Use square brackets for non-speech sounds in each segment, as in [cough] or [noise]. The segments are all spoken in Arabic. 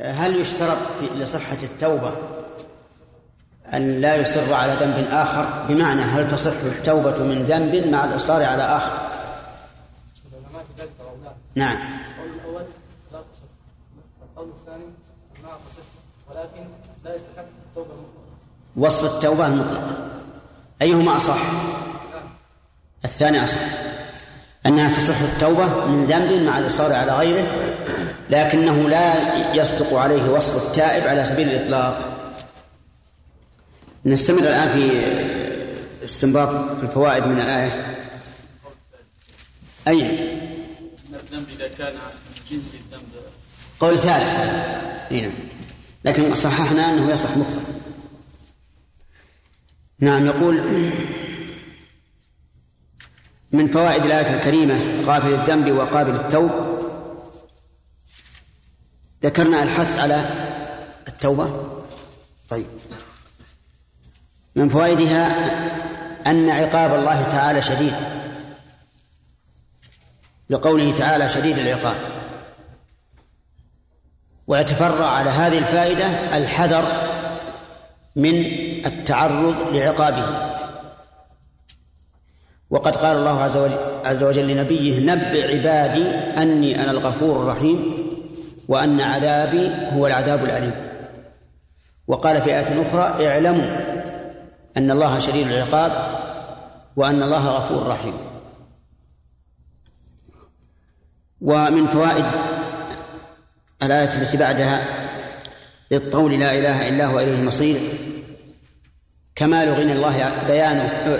هل يشترط لصحة التوبة أن لا يصر على ذنب آخر بمعنى هل تصح التوبة من ذنب مع الإصرار على آخر؟ نعم. القول الأول لا تصح الثاني تصح ولكن لا يستحق التوبة المطلقة وصف التوبة المطلقة. أيهما أصح؟ الثاني أصح. أنها تصح التوبة من ذنب مع الإصرار على غيره لكنه لا يصدق عليه وصف التائب على سبيل الإطلاق. نستمر الآن في استنباط الفوائد من الآية. أي؟ الذنب إذا كان من جنس الذنب. قول ثالث. هذا نعم. لكن صححنا أنه يصح مطلقا نعم يقول من فوائد الآية الكريمة غافل الذنب وقابل التوب. ذكرنا الحث على التوبة. طيب. من فوائدها أن عقاب الله تعالى شديد. لقوله تعالى شديد العقاب. ويتفرع على هذه الفائدة الحذر من التعرض لعقابه. وقد قال الله عز وجل, عز وجل لنبيه نبئ عبادي أني أنا الغفور الرحيم وأن عذابي هو العذاب الأليم. وقال في آية أخرى اعلموا أن الله شديد العقاب وأن الله غفور رحيم. ومن فوائد الآية التي بعدها للقول لا إله إلا هو إليه المصير. كمال غنى الله بيان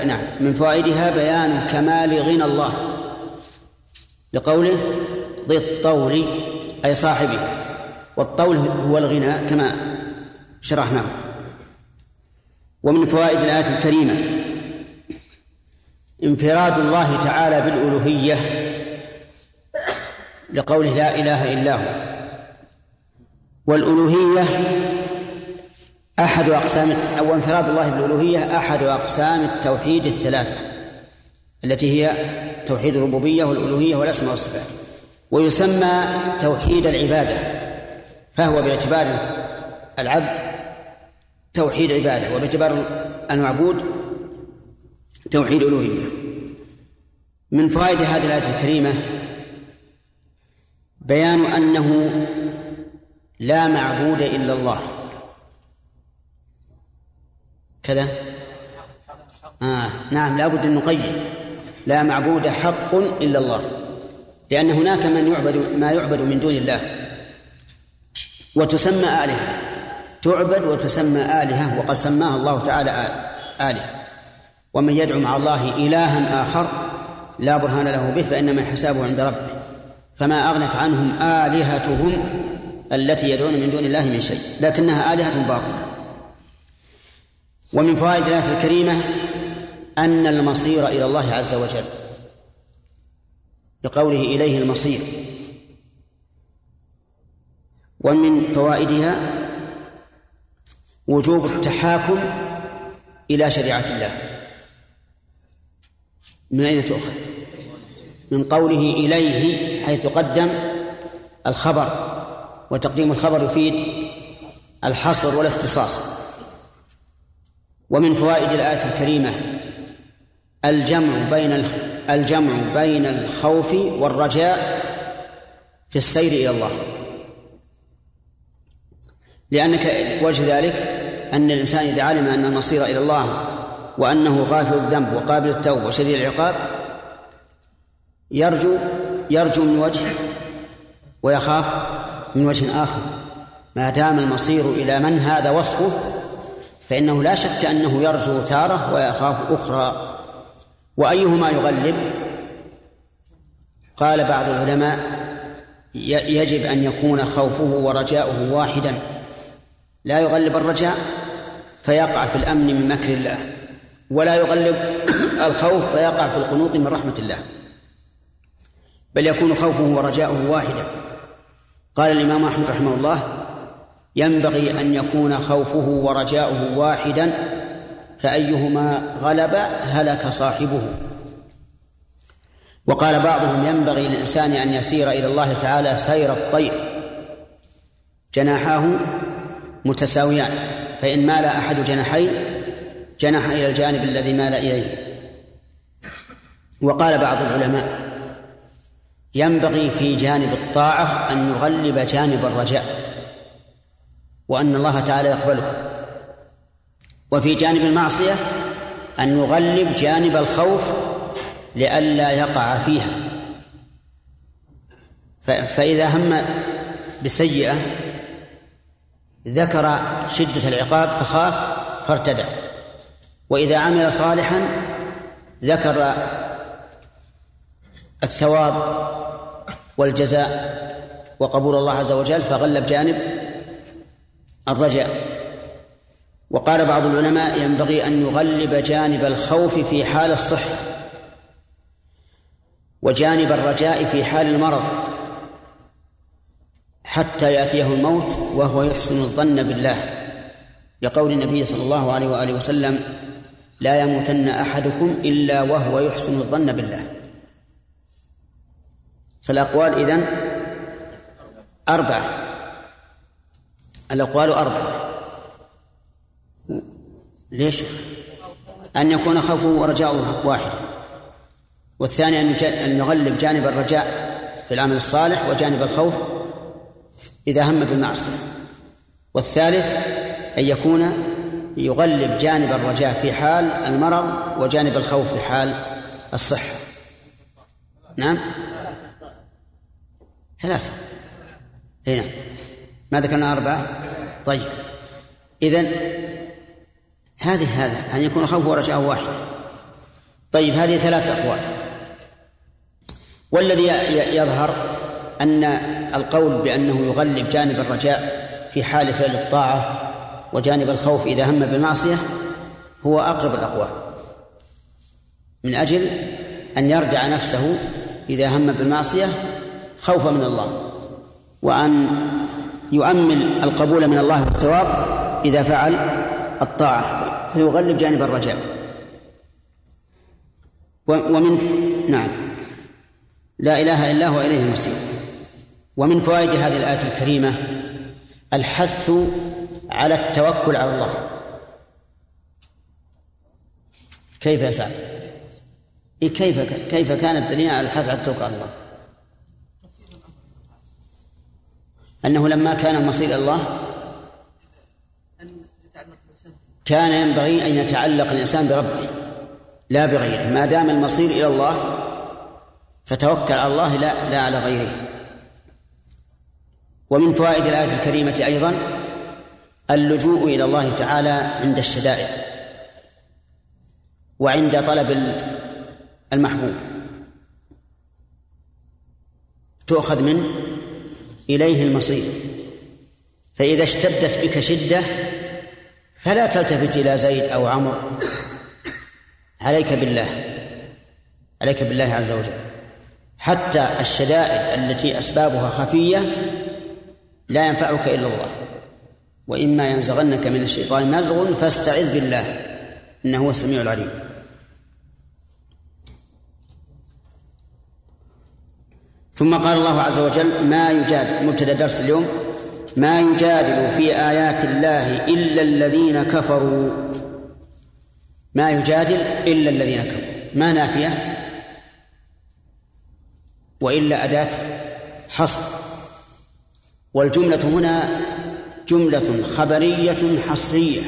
نعم من فوائدها بيان كمال غنى الله. لقوله ضد الطول أي صاحبه. والطول هو الغنى كما شرحناه. ومن فوائد الآية الكريمة انفراد الله تعالى بالألوهية لقوله لا إله إلا هو. والألوهية أحد أقسام أو انفراد الله بالألوهية أحد أقسام التوحيد الثلاثة التي هي توحيد الربوبية والألوهية والأسماء والصفات. ويسمى توحيد العبادة فهو باعتبار العبد توحيد عبادة وباعتبار المعبود توحيد ألوهية. من فوائد هذه الآية الكريمة بيان أنه لا معبود إلا الله. كذا؟ آه نعم لا بد أن نقيد. لا معبود حق إلا الله. لأن هناك من يعبد ما يعبد من دون الله. وتسمى آلهة. تعبد وتسمى آلهة وقد سماها الله تعالى آلهة. ومن يدعو مع الله إلها آخر لا برهان له به فإنما حسابه عند ربه. فما أغنت عنهم آلهتهم التي يدعون من دون الله من شيء. لكنها آلهة باطلة. ومن فوائد الآية الكريمة أن المصير إلى الله عز وجل بقوله إليه المصير. ومن فوائدها وجوب التحاكم إلى شريعة الله. من أين تؤخذ؟ من قوله إليه حيث قدم الخبر وتقديم الخبر يفيد الحصر والاختصاص. ومن فوائد الآية الكريمة الجمع بين الجمع بين الخوف والرجاء في السير إلى الله. لأنك وجه ذلك أن الإنسان إذا علم أن المصير إلى الله وأنه غافل الذنب وقابل التوبة وشديد العقاب يرجو يرجو من وجه ويخاف من وجه آخر. ما دام المصير إلى من هذا وصفه فإنه لا شك أنه يرجو تارة ويخاف أخرى. وأيهما يغلب؟ قال بعض العلماء يجب أن يكون خوفه ورجاؤه واحدا. لا يغلب الرجاء فيقع في الأمن من مكر الله. ولا يغلب [coughs] الخوف فيقع في القنوط من رحمة الله. بل يكون خوفه ورجاؤه واحدا. قال الإمام أحمد رحمه الله ينبغي أن يكون خوفه ورجاؤه واحدا فأيهما غلب هلك صاحبه. وقال بعضهم ينبغي للإنسان أن يسير إلى الله تعالى سير الطير. جناحاه متساويان فإن مال أحد جناحين جنح إلى الجانب الذي مال إليه. وقال بعض العلماء ينبغي في جانب الطاعة أن يغلب جانب الرجاء. وأن الله تعالى يقبله وفي جانب المعصية أن نغلب جانب الخوف لئلا يقع فيها. فإذا هم بسيئة ذكر شدة العقاب فخاف فارتدع. وإذا عمل صالحا ذكر الثواب والجزاء وقبول الله عز وجل فغلب جانب الرجاء. وقال بعض العلماء ينبغي أن يغلب جانب الخوف في حال الصحة وجانب الرجاء في حال المرض حتى يأتيه الموت وهو يحسن الظن بالله. لقول النبي صلى الله عليه وآله وسلم لا يموتن أحدكم إلا وهو يحسن الظن بالله. فالأقوال إذن أربعة. الأقوال أربعة ليش؟ أن يكون خوفه ورجاؤه واحدا والثاني أن يغلب جانب الرجاء في العمل الصالح وجانب الخوف إذا هم بالمعصية. والثالث أن يكون يغلب جانب الرجاء في حال المرض وجانب الخوف في حال الصحة. نعم؟ ثلاثة. اي نعم. ما ذكرنا أربعة طيب. إذن هذه هذا أن يكون خوف ورجاء واحد. طيب هذه ثلاث أقوال. والذي يظهر أن القول بأنه يغلب جانب الرجاء في حال فعل الطاعة وجانب الخوف إذا هم بالمعصية هو أقرب الأقوال. من أجل أن يردع نفسه إذا هم بالمعصية خوفا من الله وأن يؤمل القبول من الله والثواب إذا فعل الطاعة فيغلب جانب الرجاء ومن نعم لا إله إلا هو إليه المصير ومن فوائد هذه الآية الكريمة الحث على التوكل على الله كيف يا سعد؟ كيف كيف كان الدليل على الحث على التوكل على الله؟ أنه لما كان المصير إلى الله كان ينبغي أن يتعلق الإنسان بربه لا بغيره. ما دام المصير إلى الله فتوكل على الله لا لا على غيره. ومن فوائد الآية الكريمة أيضا اللجوء إلى الله تعالى عند الشدائد وعند طلب المحبوب. تؤخذ منه إليه المصير. فإذا اشتدت بك شدة فلا تلتفت إلى زيد أو عمرو. عليك بالله عليك بالله عز وجل. حتى الشدائد التي أسبابها خفية لا ينفعك إلا الله. وإما ينزغنك من الشيطان نزغ فاستعذ بالله إنه هو السميع العليم. ثم قال الله عز وجل ما يجادل مبتدأ درس اليوم. ما يجادل في آيات الله إلا الذين كفروا. ما يجادل إلا الذين كفروا. ما نافية؟ وإلا أداة حصر. والجملة هنا جملة خبرية حصرية.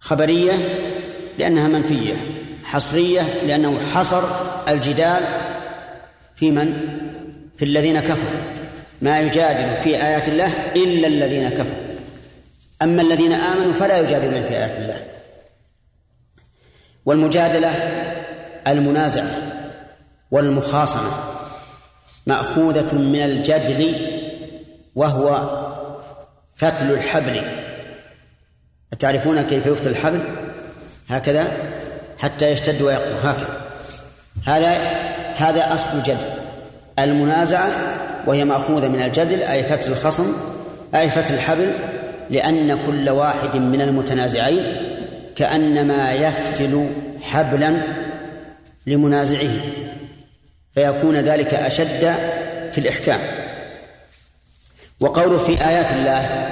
خبرية لأنها منفية حصرية لأنه حصر الجدال في من؟ في الذين كفروا. ما يجادل في آيات الله إلا الذين كفروا. أما الذين آمنوا فلا يجادلون في آيات الله. والمجادلة المنازعة والمخاصمة مأخوذة من الجدل وهو فتل الحبل. أتعرفون كيف يفتل الحبل؟ هكذا؟ حتى يشتد ويقوى هكذا. هذا هذا أصل الجدل. المنازعة وهي مأخوذة من الجدل أي فتل الخصم أي فتل الحبل لأن كل واحد من المتنازعين كأنما يفتل حبلا لمنازعه فيكون ذلك أشد في الإحكام. وقوله في آيات الله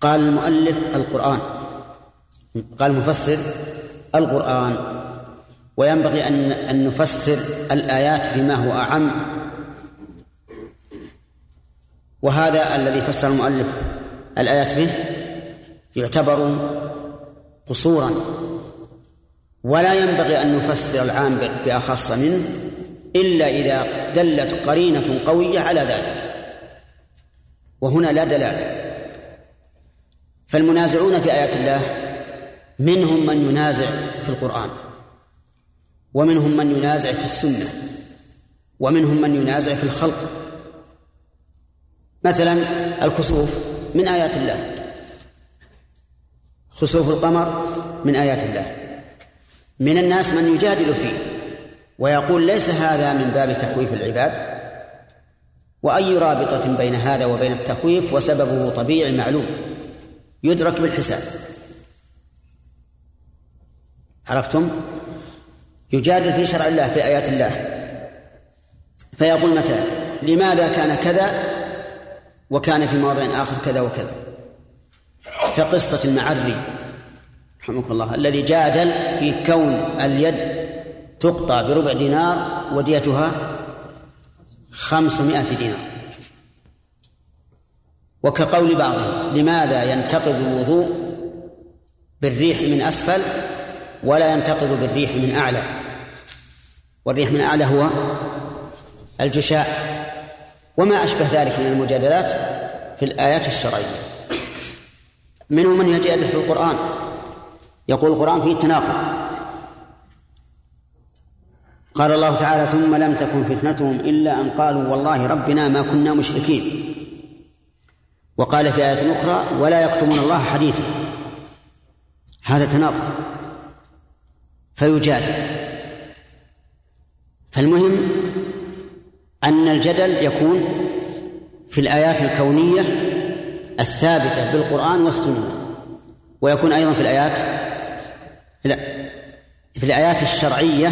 قال المؤلف القرآن قال المفسر القرآن. وينبغي أن أن نفسر الآيات بما هو أعم. وهذا الذي فسر المؤلف الآيات به يعتبر قصورا. ولا ينبغي أن نفسر العام بأخص منه إلا إذا دلت قرينة قوية على ذلك. وهنا لا دلالة. فالمنازعون في آيات الله منهم من ينازع في القرآن. ومنهم من ينازع في السنة ومنهم من ينازع في الخلق. مثلا الكسوف من آيات الله. خسوف القمر من آيات الله. من الناس من يجادل فيه ويقول ليس هذا من باب تخويف العباد؟ وأي رابطة بين هذا وبين التخويف وسببه طبيعي معلوم. يدرك بالحساب. عرفتم؟ يجادل في شرع الله في آيات الله. فيقول مثلا لماذا كان كذا وكان في موضع آخر كذا وكذا؟ كقصة المعري رحمك الله الذي جادل في كون اليد تقطع بربع دينار وديتها خمسمائة دينار. وكقول بعضهم لماذا ينتقض الوضوء بالريح من أسفل ولا ينتقض بالريح من أعلى. والريح من أعلى هو الجشاء. وما أشبه ذلك من المجادلات في الآيات الشرعية. منهم من يجادل في القرآن. يقول القرآن فيه تناقض قال الله تعالى ثم لم تكن فتنتهم إلا أن قالوا والله ربنا ما كنا مشركين وقال في آية أخرى ولا يكتمون الله حديثا هذا تناقض. فيجادل فالمهم أن الجدل يكون في الآيات الكونية الثابتة بالقرآن والسنة ويكون أيضا في الآيات في الآيات الشرعية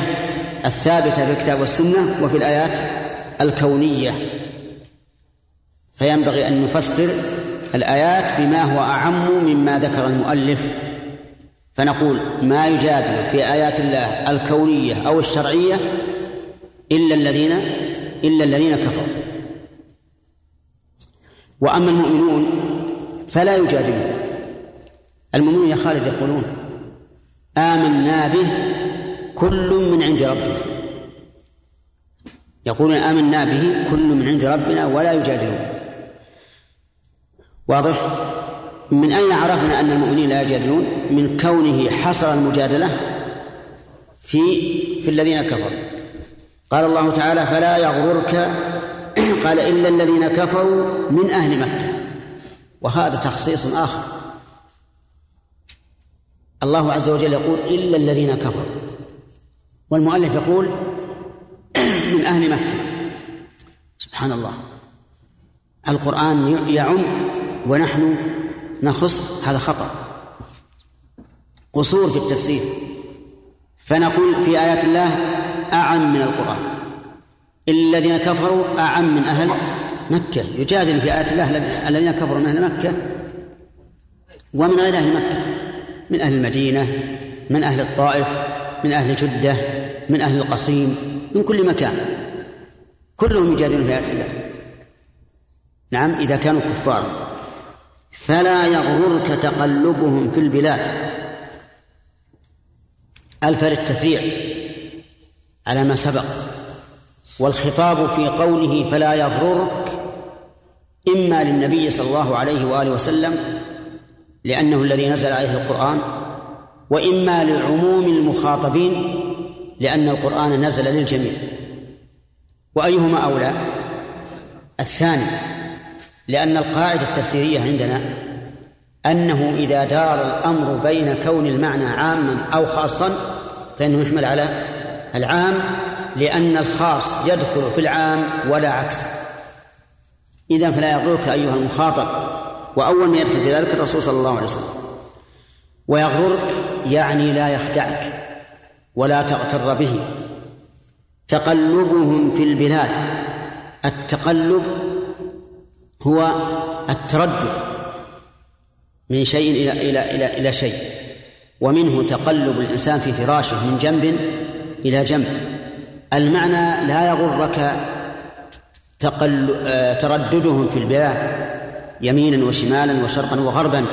الثابتة بالكتاب والسنة وفي الآيات الكونية. فينبغي أن نفسر الآيات بما هو أعم مما ذكر المؤلف فنقول ما يجادل في آيات الله الكونية أو الشرعية إلا الذين إلا الذين كفروا. وأما المؤمنون فلا يجادلون. المؤمنون يا خالد يقولون آمنا به كل من عند ربنا. يقولون آمنا به كل من عند ربنا ولا يجادلون. واضح؟ من أين عرفنا أن المؤمنين لا يجادلون؟ من كونه حصر المجادلة في في الذين كفروا. قال الله تعالى فلا يغررك [clears throat] قال إلا الذين كفروا من أهل مكة. وهذا تخصيص آخر. الله عز وجل يقول إلا الذين كفروا. والمؤلف يقول [clears throat] من أهل مكة. سبحان الله. القرآن يعم ونحن نخص هذا خطأ. قصور في التفسير. فنقول في آيات الله أعم من القرآن. إلا الذين كفروا أعم من أهل مكة. يجادل في آيات الله الذين كفروا من أهل مكة ومن غير أهل مكة. من أهل المدينة من أهل الطائف من أهل جدة من أهل القصيم من كل مكان. كلهم يجادلون في آيات الله. نعم إذا كانوا كفارا فلا يغررك تقلبهم في البلاد. ألف للتفريع على ما سبق والخطاب في قوله فلا يغررك إما للنبي صلى الله عليه وآله وسلم لأنه الذي نزل عليه القرآن وإما لعموم المخاطبين لأن القرآن نزل للجميع. وأيهما أولى؟ الثاني لأن القاعدة التفسيرية عندنا أنه إذا دار الأمر بين كون المعنى عاما أو خاصا فإنه يحمل على العام لأن الخاص يدخل في العام ولا عكس. إذا فلا يغررك أيها المخاطب وأول ما يدخل في ذلك الرسول صلى الله عليه وسلم. ويغررك يعني لا يخدعك ولا تغتر به. تقلبهم في البلاد التقلب هو التردد من شيء إلى إلى إلى إلى شيء ومنه تقلب الإنسان في فراشه من جنب إلى جنب. المعنى لا يغرك تقل ترددهم في البلاد يمينا وشمالا وشرقا وغربا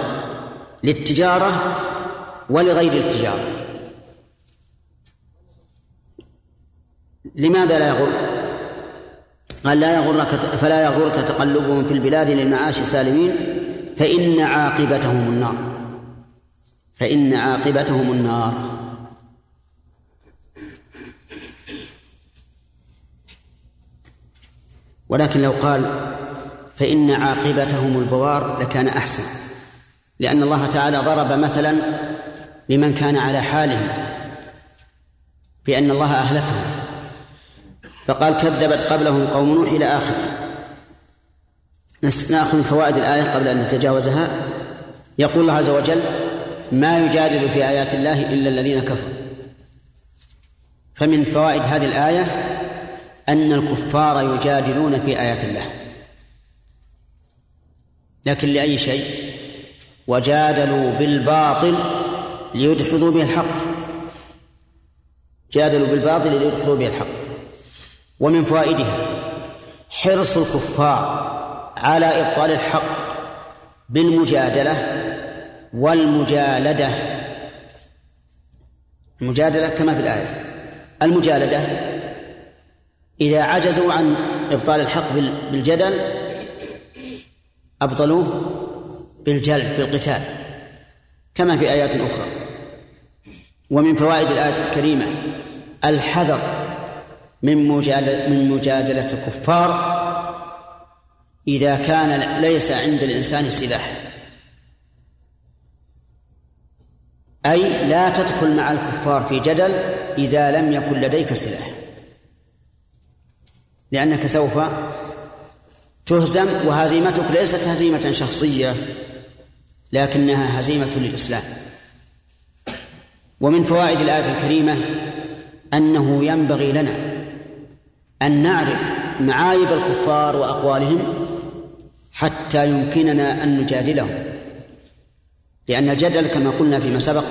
للتجارة ولغير التجارة. لماذا لا يغر قال لا يغرك فلا يغرك تقلبهم في البلاد للمعاش سالمين فإن عاقبتهم النار. فإن عاقبتهم النار. ولكن لو قال فإن عاقبتهم البوار لكان أحسن لأن الله تعالى ضرب مثلا لمن كان على حالهم بأن الله أهلكهم. فقال كذبت قبلهم قوم نوح إلى آخره نأخذ من فوائد الآية قبل أن نتجاوزها. يقول الله عز وجل ما يجادل في آيات الله إلا الذين كفروا. فمن فوائد هذه الآية أن الكفار يجادلون في آيات الله. لكن لأي شيء؟ وجادلوا بالباطل ليدحضوا به الحق. جادلوا بالباطل ليدحضوا به الحق. ومن فوائدها حرص الكفار على إبطال الحق بالمجادلة والمجالدة. المجادلة كما في الآية. المجالدة إذا عجزوا عن إبطال الحق بالجدل أبطلوه بالجلد بالقتال كما في آيات أخرى. ومن فوائد الآية الكريمة الحذر من مجادلة من مجادلة الكفار إذا كان ليس عند الإنسان سلاح. أي لا تدخل مع الكفار في جدل إذا لم يكن لديك سلاح. لأنك سوف تهزم وهزيمتك ليست هزيمة شخصية لكنها هزيمة للإسلام. ومن فوائد الآية الكريمة أنه ينبغي لنا أن نعرف معايب الكفار وأقوالهم حتى يمكننا أن نجادلهم. لأن الجدل كما قلنا فيما سبق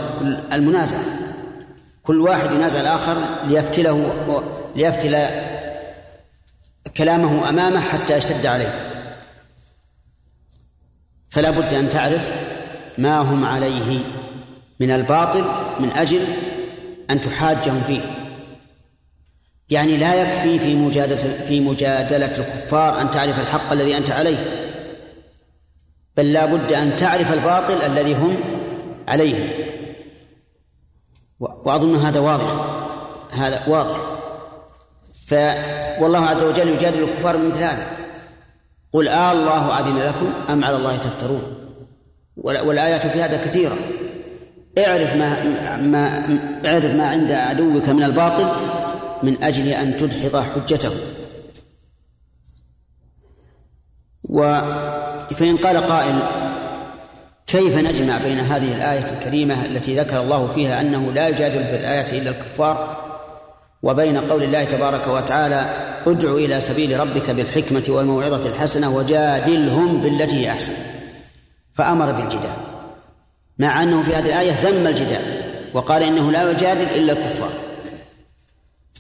المنازع. كل واحد ينازع الآخر ليفتله ليفتل كلامه أمامه حتى يشتد عليه. فلا بد أن تعرف ما هم عليه من الباطل من أجل أن تحاجهم فيه. يعني لا يكفي في مجادلة في مجادلة الكفار أن تعرف الحق الذي أنت عليه. بل لا بد أن تعرف الباطل الذي هم عليه. وأظن هذا واضح. هذا واضح. ف والله عز وجل يجادل الكفار بمثل هذا. قل آه الله أذن لكم أم على الله تفترون. والآيات في هذا كثيرة. اعرف ما ما اعرف ما عند عدوك من الباطل من أجل أن تدحض حجته. و فإن قال قائل كيف نجمع بين هذه الآية الكريمة التي ذكر الله فيها أنه لا يجادل في الآية إلا الكفار وبين قول الله تبارك وتعالى ادع إلى سبيل ربك بالحكمة والموعظة الحسنة وجادلهم بالتي هي أحسن. فأمر بالجدال مع أنه في هذه الآية ذم الجدال وقال إنه لا يجادل إلا الكفار.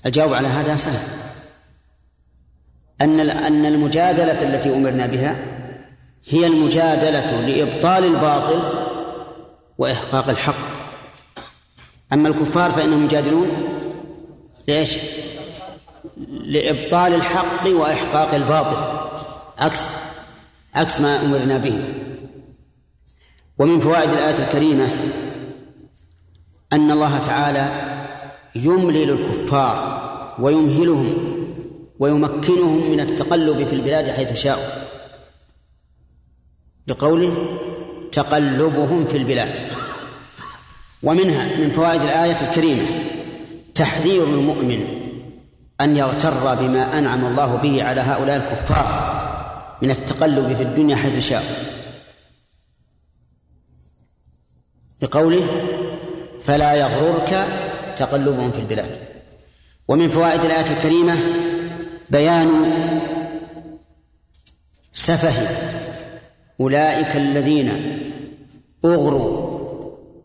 الجواب على هذا سهل. أن أن المجادلة التي أمرنا بها هي المجادلة لإبطال الباطل وإحقاق الحق. أما الكفار فإنهم يجادلون ليش؟ لإبطال الحق وإحقاق الباطل. عكس عكس ما أمرنا به. ومن فوائد الآية الكريمة أن الله تعالى يملل الكفار ويمهلهم ويمكنهم من التقلب في البلاد حيث شاءوا. بقوله تقلبهم في البلاد. ومنها من فوائد الآية الكريمة تحذير المؤمن أن يغتر بما أنعم الله به على هؤلاء الكفار من التقلب في الدنيا حيث شاء بقوله فلا يغررك تقلبهم في البلاد. ومن فوائد الآية الكريمة بيان سفه أولئك الذين أغروا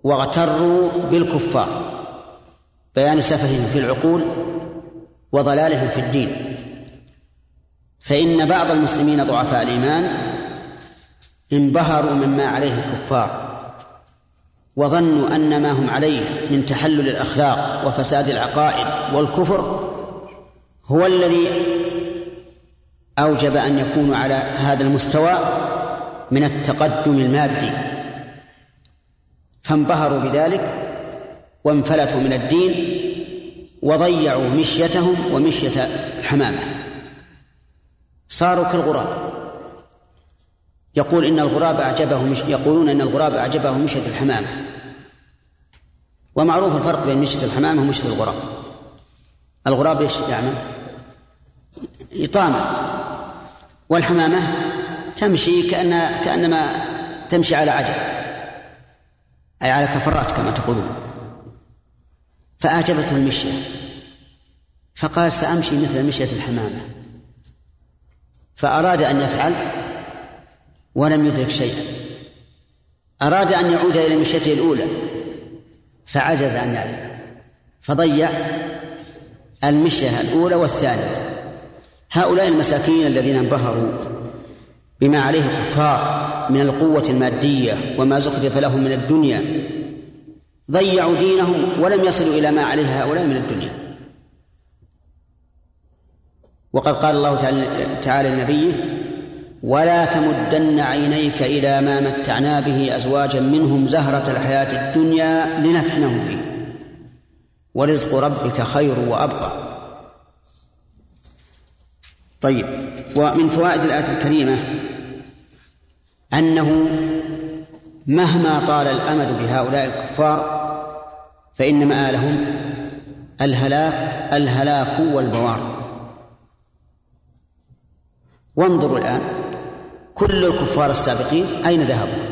واغتروا بالكفار. بيان سفههم في العقول وضلالهم في الدين. فإن بعض المسلمين ضعفاء الإيمان انبهروا مما عليه الكفار. وظنوا أن ما هم عليه من تحلل الأخلاق وفساد العقائد والكفر هو الذي أوجب أن يكونوا على هذا المستوى من التقدم المادي. فانبهروا بذلك وانفلتوا من الدين وضيعوا مشيتهم ومشية الحمامة صاروا كالغراب. يقول إن الغراب أعجبه مش يقولون إن الغراب أعجبه مشية الحمامة. ومعروف الفرق بين مشية الحمامة ومشية الغراب. الغراب إيش يعمل؟ إطامة والحمامة تمشي كأن كأنما تمشي على عجل. أي على كفرات كما تقولون. فأعجبته المشية. فقال سأمشي مثل مشية الحمامة. فأراد أن يفعل ولم يدرك شيئا. أراد أن يعود إلى مشيته الأولى فعجز عن ذلك فضيع المشية الأولى والثانية. هؤلاء المساكين الذين انبهروا بما عليه الكفار من القوة المادية وما زخرف لهم من الدنيا ضيعوا دينهم ولم يصلوا إلى ما عليه هؤلاء من الدنيا. وقد قال الله تعالى لنبيه ولا تمدن عينيك إلى ما متعنا به أزواجا منهم زهرة الحياة الدنيا لنفتنهم فيه. ورزق ربك خير وأبقى. طيب ومن فوائد الآية الكريمة أنه مهما طال الأمد بهؤلاء الكفار فإن مآلهم الهلاك الهلاك والبوار. وانظروا الآن كل الكفار السابقين أين ذهبوا؟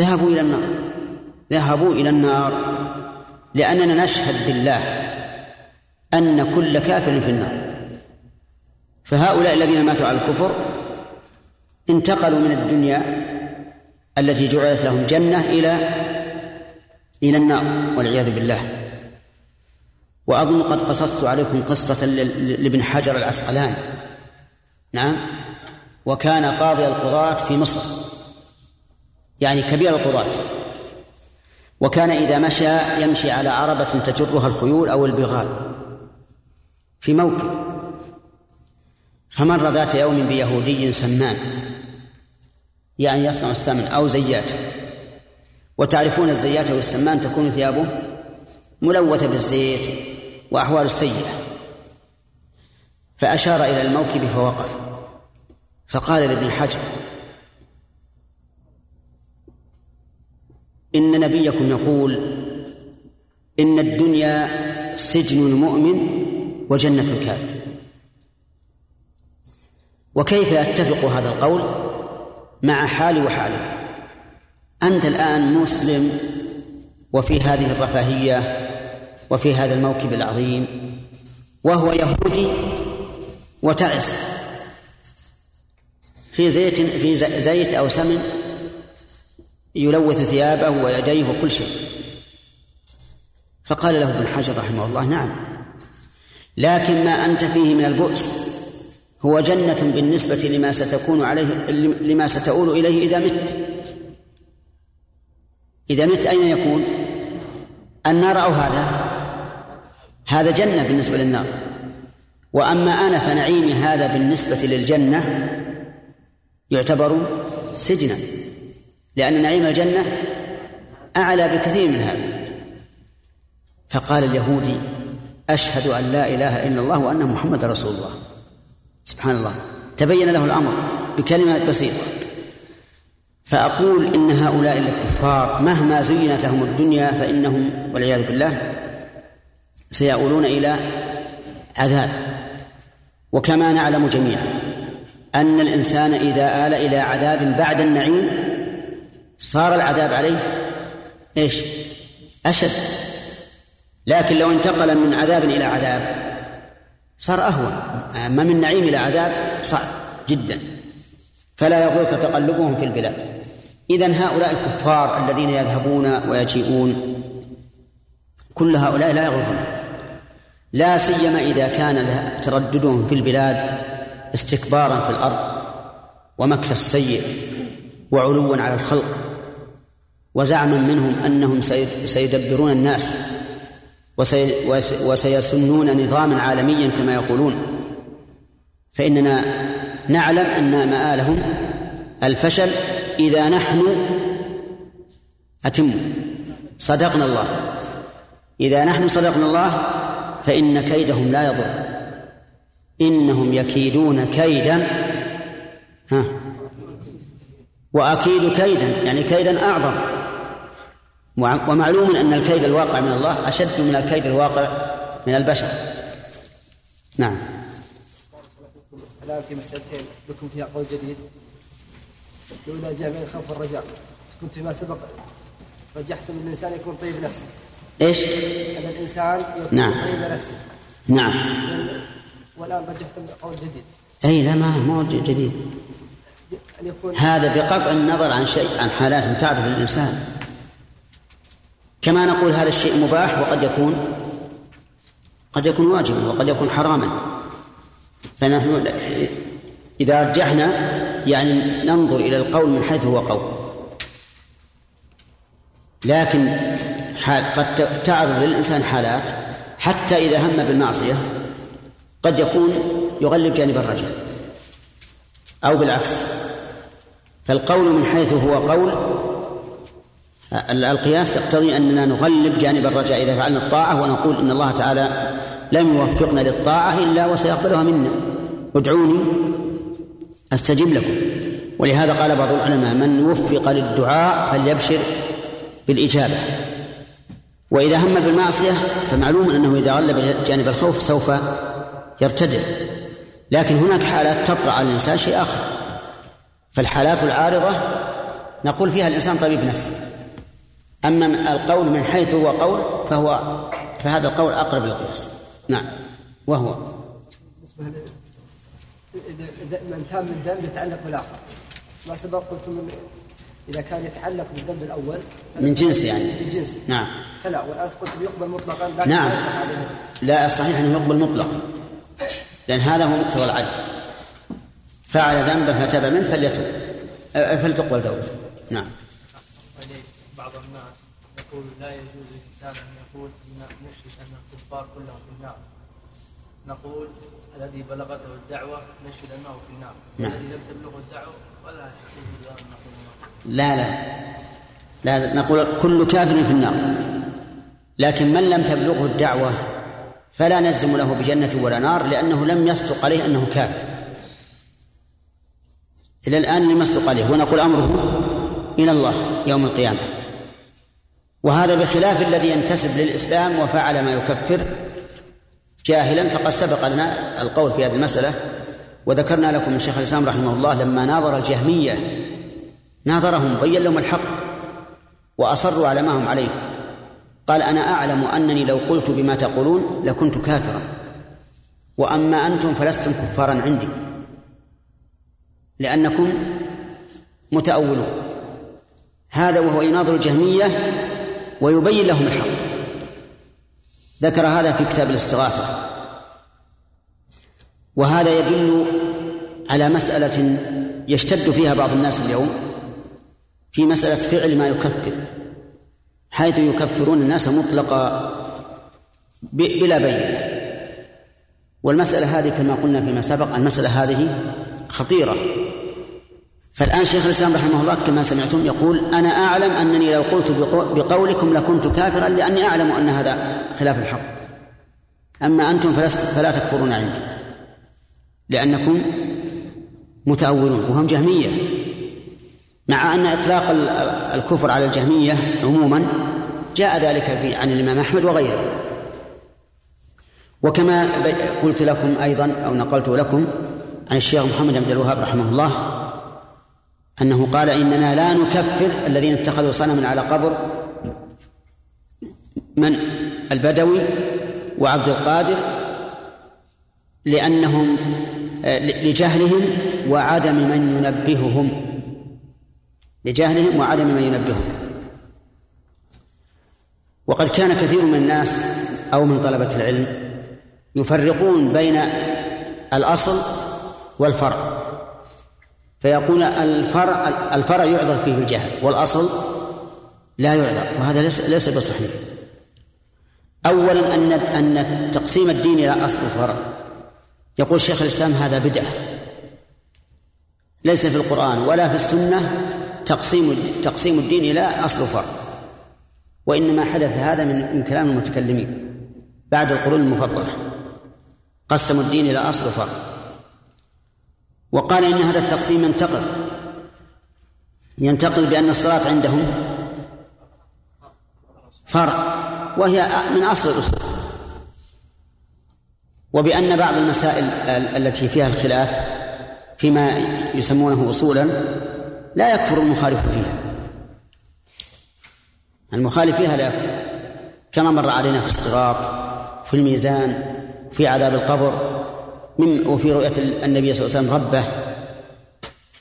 ذهبوا إلى النار. ذهبوا إلى النار لأننا نشهد بالله أن كل كافر في النار. فهؤلاء الذين ماتوا على الكفر انتقلوا من الدنيا التي جعلت لهم جنة إلى إلى النار والعياذ بالله. وأظن قد قصصت عليكم قصة لابن حجر العسقلاني. نعم. وكان قاضي القضاة في مصر. يعني كبير القضاة. وكان إذا مشى يمشي على عربة تجرها الخيول أو البغال في موكب. فمر ذات يوم بيهودي سمان. يعني يصنع السمن أو زيات. وتعرفون الزيات والسمان تكون ثيابه ملوثة بالزيت وأحوال السيئة. فأشار إلى الموكب فوقف. فقال لابن حجر إن نبيكم يقول إن الدنيا سجن المؤمن وجنة الكافر. وكيف يتفق هذا القول؟ مع حالي وحالك. أنت الآن مسلم وفي هذه الرفاهية وفي هذا الموكب العظيم وهو يهودي وتعس. في زيت في زيت أو سمن يلوث ثيابه ويديه وكل شيء. فقال له ابن حجر رحمه الله نعم. لكن ما أنت فيه من البؤس هو جنة بالنسبة لما ستكون عليه لما ستؤول إليه إذا مت. إذا مت أين يكون؟ النار أو هذا؟ هذا جنة بالنسبة للنار. وأما أنا فنعيمي هذا بالنسبة للجنة يعتبر سجنا لأن نعيم الجنة أعلى بكثير من هذا. فقال اليهودي أشهد أن لا إله إلا الله وأن محمد رسول الله. سبحان الله. تبين له الأمر بكلمة بسيطة. فأقول إن هؤلاء الكفار مهما زينت لهم الدنيا فإنهم والعياذ بالله سيؤولون إلى عذاب. وكما نعلم جميعا أن الإنسان إذا آل إلى عذاب بعد النعيم صار العذاب عليه إيش؟ أشد. لكن لو انتقل من عذاب إلى عذاب صار أهون. أما من نعيم إلى عذاب صعب جدا. فلا يغرك تقلبهم في البلاد. إذن هؤلاء الكفار الذين يذهبون ويجيئون كل هؤلاء لا يغرون لا سيما إذا كان ترددهم في البلاد استكبارا في الأرض ومكث السيء وعلوا على الخلق وزعما منهم أنهم سيدبرون الناس وسيسنون نظاما عالميا كما يقولون. فإننا نعلم أن مآلهم الفشل إذا نحن أتم. صدقنا الله. إذا نحن صدقنا الله فإن كيدهم لا يضر. إنهم يكيدون كيدا. ها. وأكيد كيدا يعني كيدا أعظم. ومعلوم أن الكيد الواقع من الله أشد من الكيد الواقع من البشر. نعم. الآن في مسألتين لكم فيها قول جديد. الأولى جاء من الخوف والرجاء. كنت فيما سبق رجحتم أن الإنسان يكون طيب نفسه. إيش؟ أن الإنسان يكون نعم. طيب نفسه. نعم. والآن رجحتم قول جديد. أي لا ما هو جديد. هذا بقطع النظر عن شيء عن حالات تعرف الإنسان. كما نقول هذا الشيء مباح وقد يكون قد يكون واجبا وقد يكون حراما. فنحن إذا رجحنا يعني ننظر إلى القول من حيث هو قول. لكن حال قد تعرض للإنسان حالات حتى إذا هم بالمعصية قد يكون يغلب جانب الرجاء. أو بالعكس. فالقول من حيث هو قول القياس يقتضي أننا نغلب جانب الرجاء إذا فعلنا الطاعة ونقول إن الله تعالى لم يوفقنا للطاعة إلا وسيقبلها منا. ادعوني أستجب لكم. ولهذا قال بعض العلماء من وفق للدعاء فليبشر بالإجابة. وإذا هم بالمعصية فمعلوم أنه إذا غلب جانب الخوف سوف يرتدع لكن هناك حالات تطرأ على الإنسان شيء آخر. فالحالات العارضة نقول فيها الإنسان طبيب نفسه أما القول من حيث هو قول فهو فهذا القول أقرب للقياس. نعم. وهو. بالنسبة من تام الذنب يتعلق بالآخر. ما سبق قلت من إذا كان يتعلق بالذنب الأول من جنس يعني. من جنسه نعم. فلا والآن قلت يقبل مطلقا نعم. لا عليه. لا الصحيح أنه يقبل مطلقا. لأن هذا هو مقتضى العدل. فعل ذنبا فتاب منه فليتوب. فلتقبل توبته. نعم. بعض الناس يقول لا يجوز للإنسان أن يقول إن نشهد أن الكفار كلهم في النار. نقول الذي بلغته الدعوة نشهد أنه في النار. نعم. الذي لم تبلغه الدعوة ولا أن لا لا. لا نقول كل كافر في النار. لكن من لم تبلغه الدعوة فلا نجزم له بجنة ولا نار لأنه لم يصدق عليه أنه كافر. إلى الآن لم يصدق عليه ونقول أمره إلى الله يوم القيامة. وهذا بخلاف الذي ينتسب للإسلام وفعل ما يكفر جاهلا فقد سبق لنا القول في هذه المسألة. وذكرنا لكم من شيخ الإسلام رحمه الله لما ناظر الجهمية ناظرهم بين لهم الحق وأصروا على ما هم عليه. قال أنا أعلم أنني لو قلت بما تقولون لكنت كافرا. وأما أنتم فلستم كفارا عندي. لأنكم متأولون. هذا وهو يناظر الجهمية ويبين لهم الحق. ذكر هذا في كتاب الاستغاثة. وهذا يدل على مسألة يشتد فيها بعض الناس اليوم في مسألة فعل ما يكفر. حيث يكفرون الناس مطلقا بلا بينة. والمسألة هذه كما قلنا فيما سبق المسألة هذه خطيرة. فالآن شيخ الإسلام رحمه الله كما سمعتم يقول أنا أعلم أنني لو قلت بقو- بقولكم لكنت كافرا لأني أعلم أن هذا خلاف الحق. أما أنتم فلست فلا تكفرون عندي لأنكم متأولون وهم جهمية. مع أن إطلاق ال- الكفر على الجهمية عموما جاء ذلك في عن الإمام أحمد وغيره. وكما قلت لكم أيضا أو نقلت لكم عن الشيخ محمد عبد الوهاب رحمه الله أنه قال إننا لا نكفر الذين اتخذوا صنما على قبر من البدوي وعبد القادر لأنهم آه، لجهلهم وعدم من ينبههم. لجهلهم وعدم من ينبههم. وقد كان كثير من الناس أو من طلبة العلم يفرقون بين الأصل والفرع. فيقول الفرع الفرع يعذر فيه الجهل والأصل لا يعذر وهذا ليس ليس بصحيح. أولا أن أن تقسيم الدين إلى أصل وفرع. يقول شيخ الإسلام هذا بدعة. ليس في القرآن ولا في السنة تقسيم تقسيم الدين إلى أصل وفرع وإنما حدث هذا من من كلام المتكلمين. بعد القرون المفضلة. قسموا الدين إلى أصل وفرع وقال إن هذا التقسيم ينتقض. ينتقض بأن الصلاة عندهم فرع وهي من أصل الأصول. وبأن بعض المسائل التي فيها الخلاف فيما يسمونه أصولا لا يكفر المخالف فيها. المخالف فيها لا يكفر. كما مر علينا في الصراط في الميزان في عذاب القبر من وفي رؤية النبي صلى الله عليه وسلم ربه.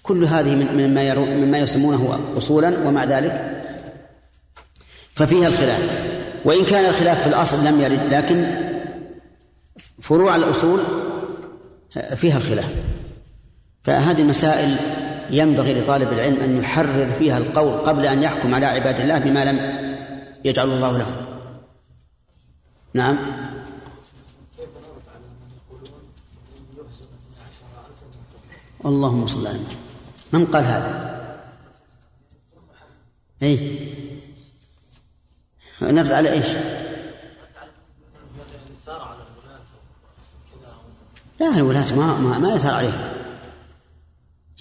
كل هذه من مما مما يسمونه أصولا ومع ذلك ففيها الخلاف. وإن كان الخلاف في الأصل لم يرد لكن فروع الأصول فيها الخلاف. فهذه المسائل ينبغي لطالب العلم أن يحرر فيها القول قبل أن يحكم على عباد الله بما لم يجعل الله لهم نعم. اللهم صل على من قال هذا؟ اي نرد على إيش؟ لا الولاة ما ما, ما يثار عليهم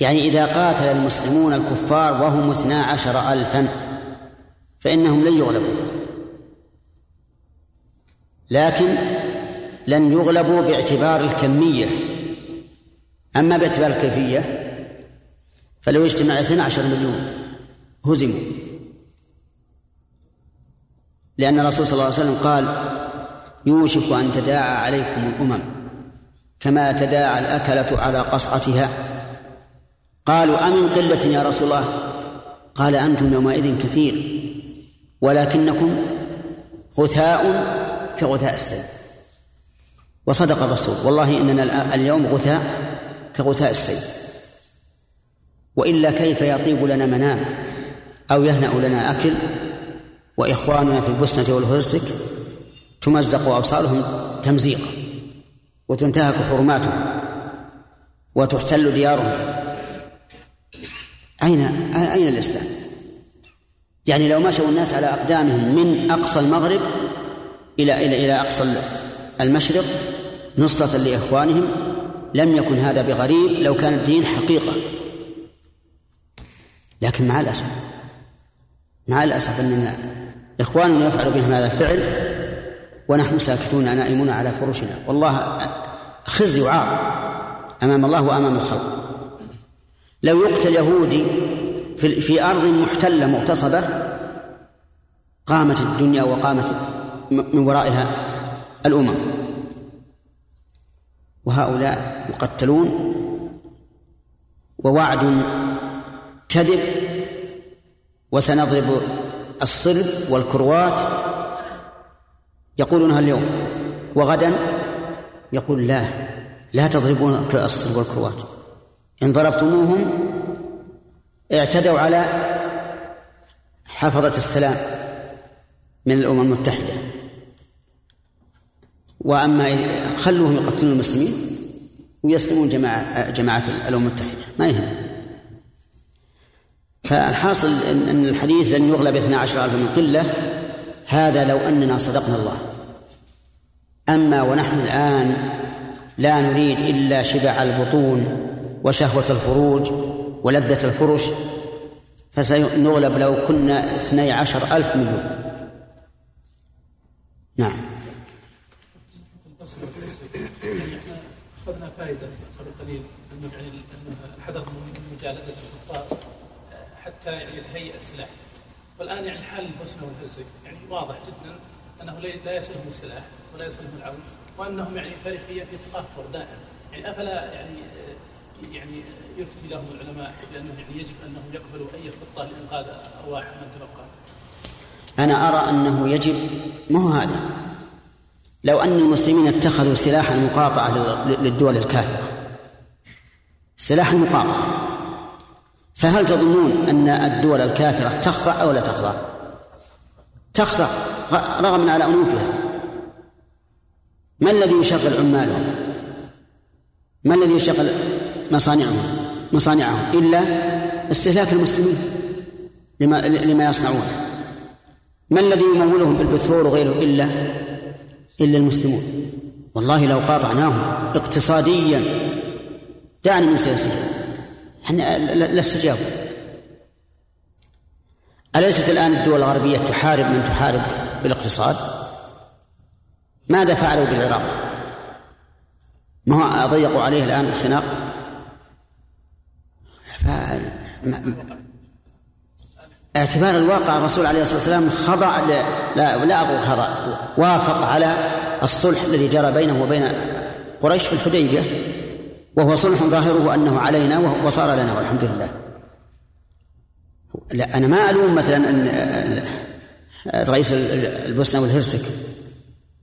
يعني إذا قاتل المسلمون الكفار وهم اثنا عشر ألفا فإنهم لن يغلبوا. لكن لن يغلبوا باعتبار الكمية. أما باعتبار الكيفية فلو اجتمع اثنا عشر مليون هزموا. لأن الرسول صلى الله عليه وسلم قال يوشك أن تداعى عليكم الأمم كما تداعى الأكلة على قصعتها قالوا أمن قلة يا رسول الله؟ قال أنتم يومئذ كثير ولكنكم غثاء كغثاء السيل. وصدق الرسول والله إننا اليوم غثاء كغثاء السيل. وإلا كيف يطيب لنا منام أو يهنأ لنا أكل؟ وإخواننا في البسنة والهرسك تمزق أبصارهم تمزيقا وتنتهك حرماتهم وتحتل ديارهم. أين أين الإسلام؟ يعني لو مشوا الناس على أقدامهم من أقصى المغرب إلى إلى إلى أقصى المشرق نصرة لإخوانهم لم يكن هذا بغريب لو كان الدين حقيقة. لكن مع الأسف مع الأسف أننا إخواننا يفعل بهم هذا الفعل ونحن ساكتون نائمون على فرشنا. والله خزي وعار أمام الله وأمام الخلق. لو يقتل يهودي في, في أرض محتلة مغتصبة قامت الدنيا وقامت من ورائها الأمم. وهؤلاء يقتلون ووعد كذب وسنضرب الصلب والكروات يقولونها اليوم. وغدا يقول لا لا تضربون الصلب والكروات. إن ضربتموهم اعتدوا على حفظة السلام من الأمم المتحدة. وأما خلوهم يقتلون المسلمين ويسلمون جماعة جماعة الأمم المتحدة. ما يهم. فالحاصل أن الحديث لن يغلب اثنا عشر ألف من قلة. هذا لو أننا صدقنا الله. أما ونحن الآن لا نريد إلا شبع البطون وشهوة الفروج ولذة الفرش فسنغلب لو كنا اثني عشر ألف مليون. نعم. أخذنا فائدة قبل قليل أنه يعني الحذر من مجالدة الكفار حتى يعني يتهيأ السلاح. والآن يعني حال البوسنة والهرسك يعني واضح جدا أنه لا يصلهم السلاح ولا يصلهم العون وأنهم يعني تاريخيا في تقهقر دائم يعني أفلا يعني يعني يفتي لهم العلماء بانه يعني يجب أنهم يقبلوا أي خطة لإنقاذ أرواح من تبقى؟ أنا أرى أنه يجب ما هو هذا لو أن المسلمين اتخذوا سلاح المقاطعه للدول الكافرة سلاح المقاطعه فهل تظنون أن الدول الكافرة تخضع أو لا تخضع؟ تخضع رغما على أنوفها ما الذي يشغل عمالهم؟ ما الذي يشغل مصانعهم مصانعهم إلا استهلاك المسلمين لما لما يصنعونه ما الذي يمولهم بالبترول وغيره إلا إلا المسلمون؟ والله لو قاطعناهم اقتصاديا دعني من سياسيا إحنا لا استجابوا أليست الآن الدول الغربية تحارب من تحارب بالاقتصاد؟ ماذا فعلوا بالعراق؟ ما هو أضيقوا عليه الآن الخناق. اعتبار الواقع الرسول عليه الصلاة والسلام خضع ل... لا لا أقول خضع وافق على الصلح الذي جرى بينه وبين قريش في الحديبية وهو صلح ظاهره أنه علينا وصار لنا والحمد لله. لا أنا ما ألوم مثلا أن الرئيس البوسنة والهرسك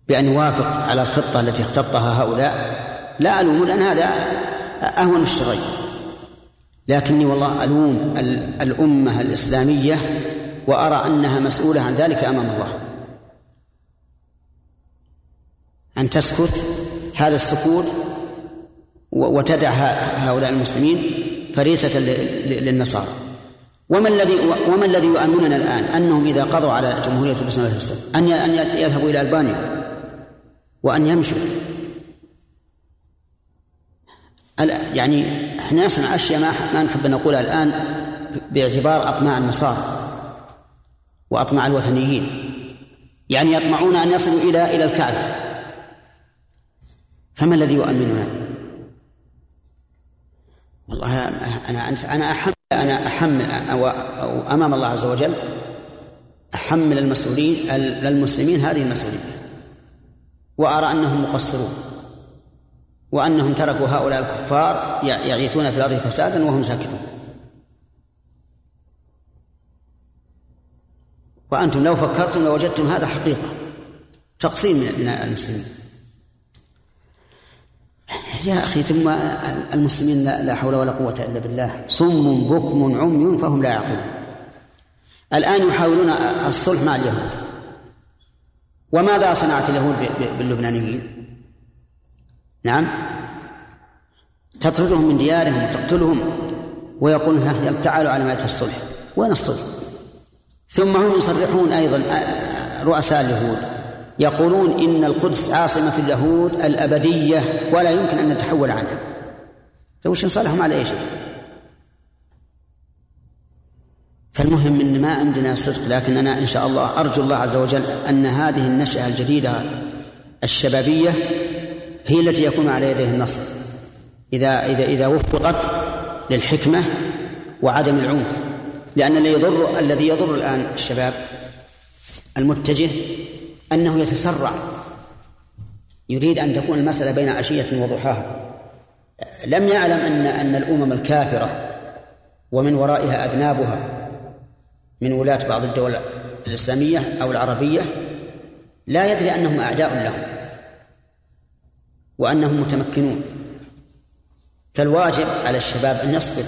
بأن يوافق على الخطة التي اختطها هؤلاء لا ألوم لأن هذا أهون الشرين. لكني والله ألوم الأمة الإسلامية وأرى أنها مسؤولة عن ذلك أمام الله. أن تسكت هذا السكوت وتدع هؤلاء المسلمين فريسة للنصارى. وما الذي وما الذي يؤمننا الآن أنهم إذا قضوا على جمهورية الإسلام أن أن يذهبوا إلى ألبانيا وأن يمشوا. يعني إحنا نصنع أشياء ما ما نحب أن نقولها الآن باعتبار أطماع النصارى وأطماع الوثنيين. يعني يطمعون أن يصلوا إلى إلى الكعبة. فما الذي يؤمننا؟ والله أنا أنا احمل أنا احمل أو أمام الله عز وجل أحمل المسؤولين المسلمين هذه المسؤولية. وأرى أنهم مقصرون. وأنهم تركوا هؤلاء الكفار يعيثون في الأرض فسادا وهم ساكتون. وأنتم لو فكرتم لوجدتم هذا حقيقة. تقسيم من المسلمين. يا أخي ثم المسلمين لا حول ولا قوة إلا بالله. صم بكم عمي فهم لا يعقلون. الآن يحاولون الصلح مع اليهود. وماذا صنعت اليهود باللبنانيين؟ نعم. تطردهم من ديارهم وتقتلهم ويقولون ها تعالوا على مائدة الصلح. وين الصلح؟ ثم هم يصرحون أيضا آه، رؤساء اليهود. يقولون إن القدس عاصمة اليهود الأبدية ولا يمكن أن نتحول عنها. فوش نصالحهم على شيء فالمهم إن ما عندنا صدق لكن أنا إن شاء الله أرجو الله عز وجل أن هذه النشأة الجديدة الشبابية هي التي يكون على يديه النصر. إذا إذا إذا وفقت للحكمة وعدم العنف. لأن الذي يضر الذي يضر الآن الشباب المتجه أنه يتسرع. يريد أن تكون المسألة بين عشية وضحاها. لم يعلم أن أن الأمم الكافرة ومن ورائها أذنابها من ولاة بعض الدول الإسلامية أو العربية لا يدري أنهم أعداء لهم. وأنهم متمكنون. فالواجب على الشباب أن يصبر.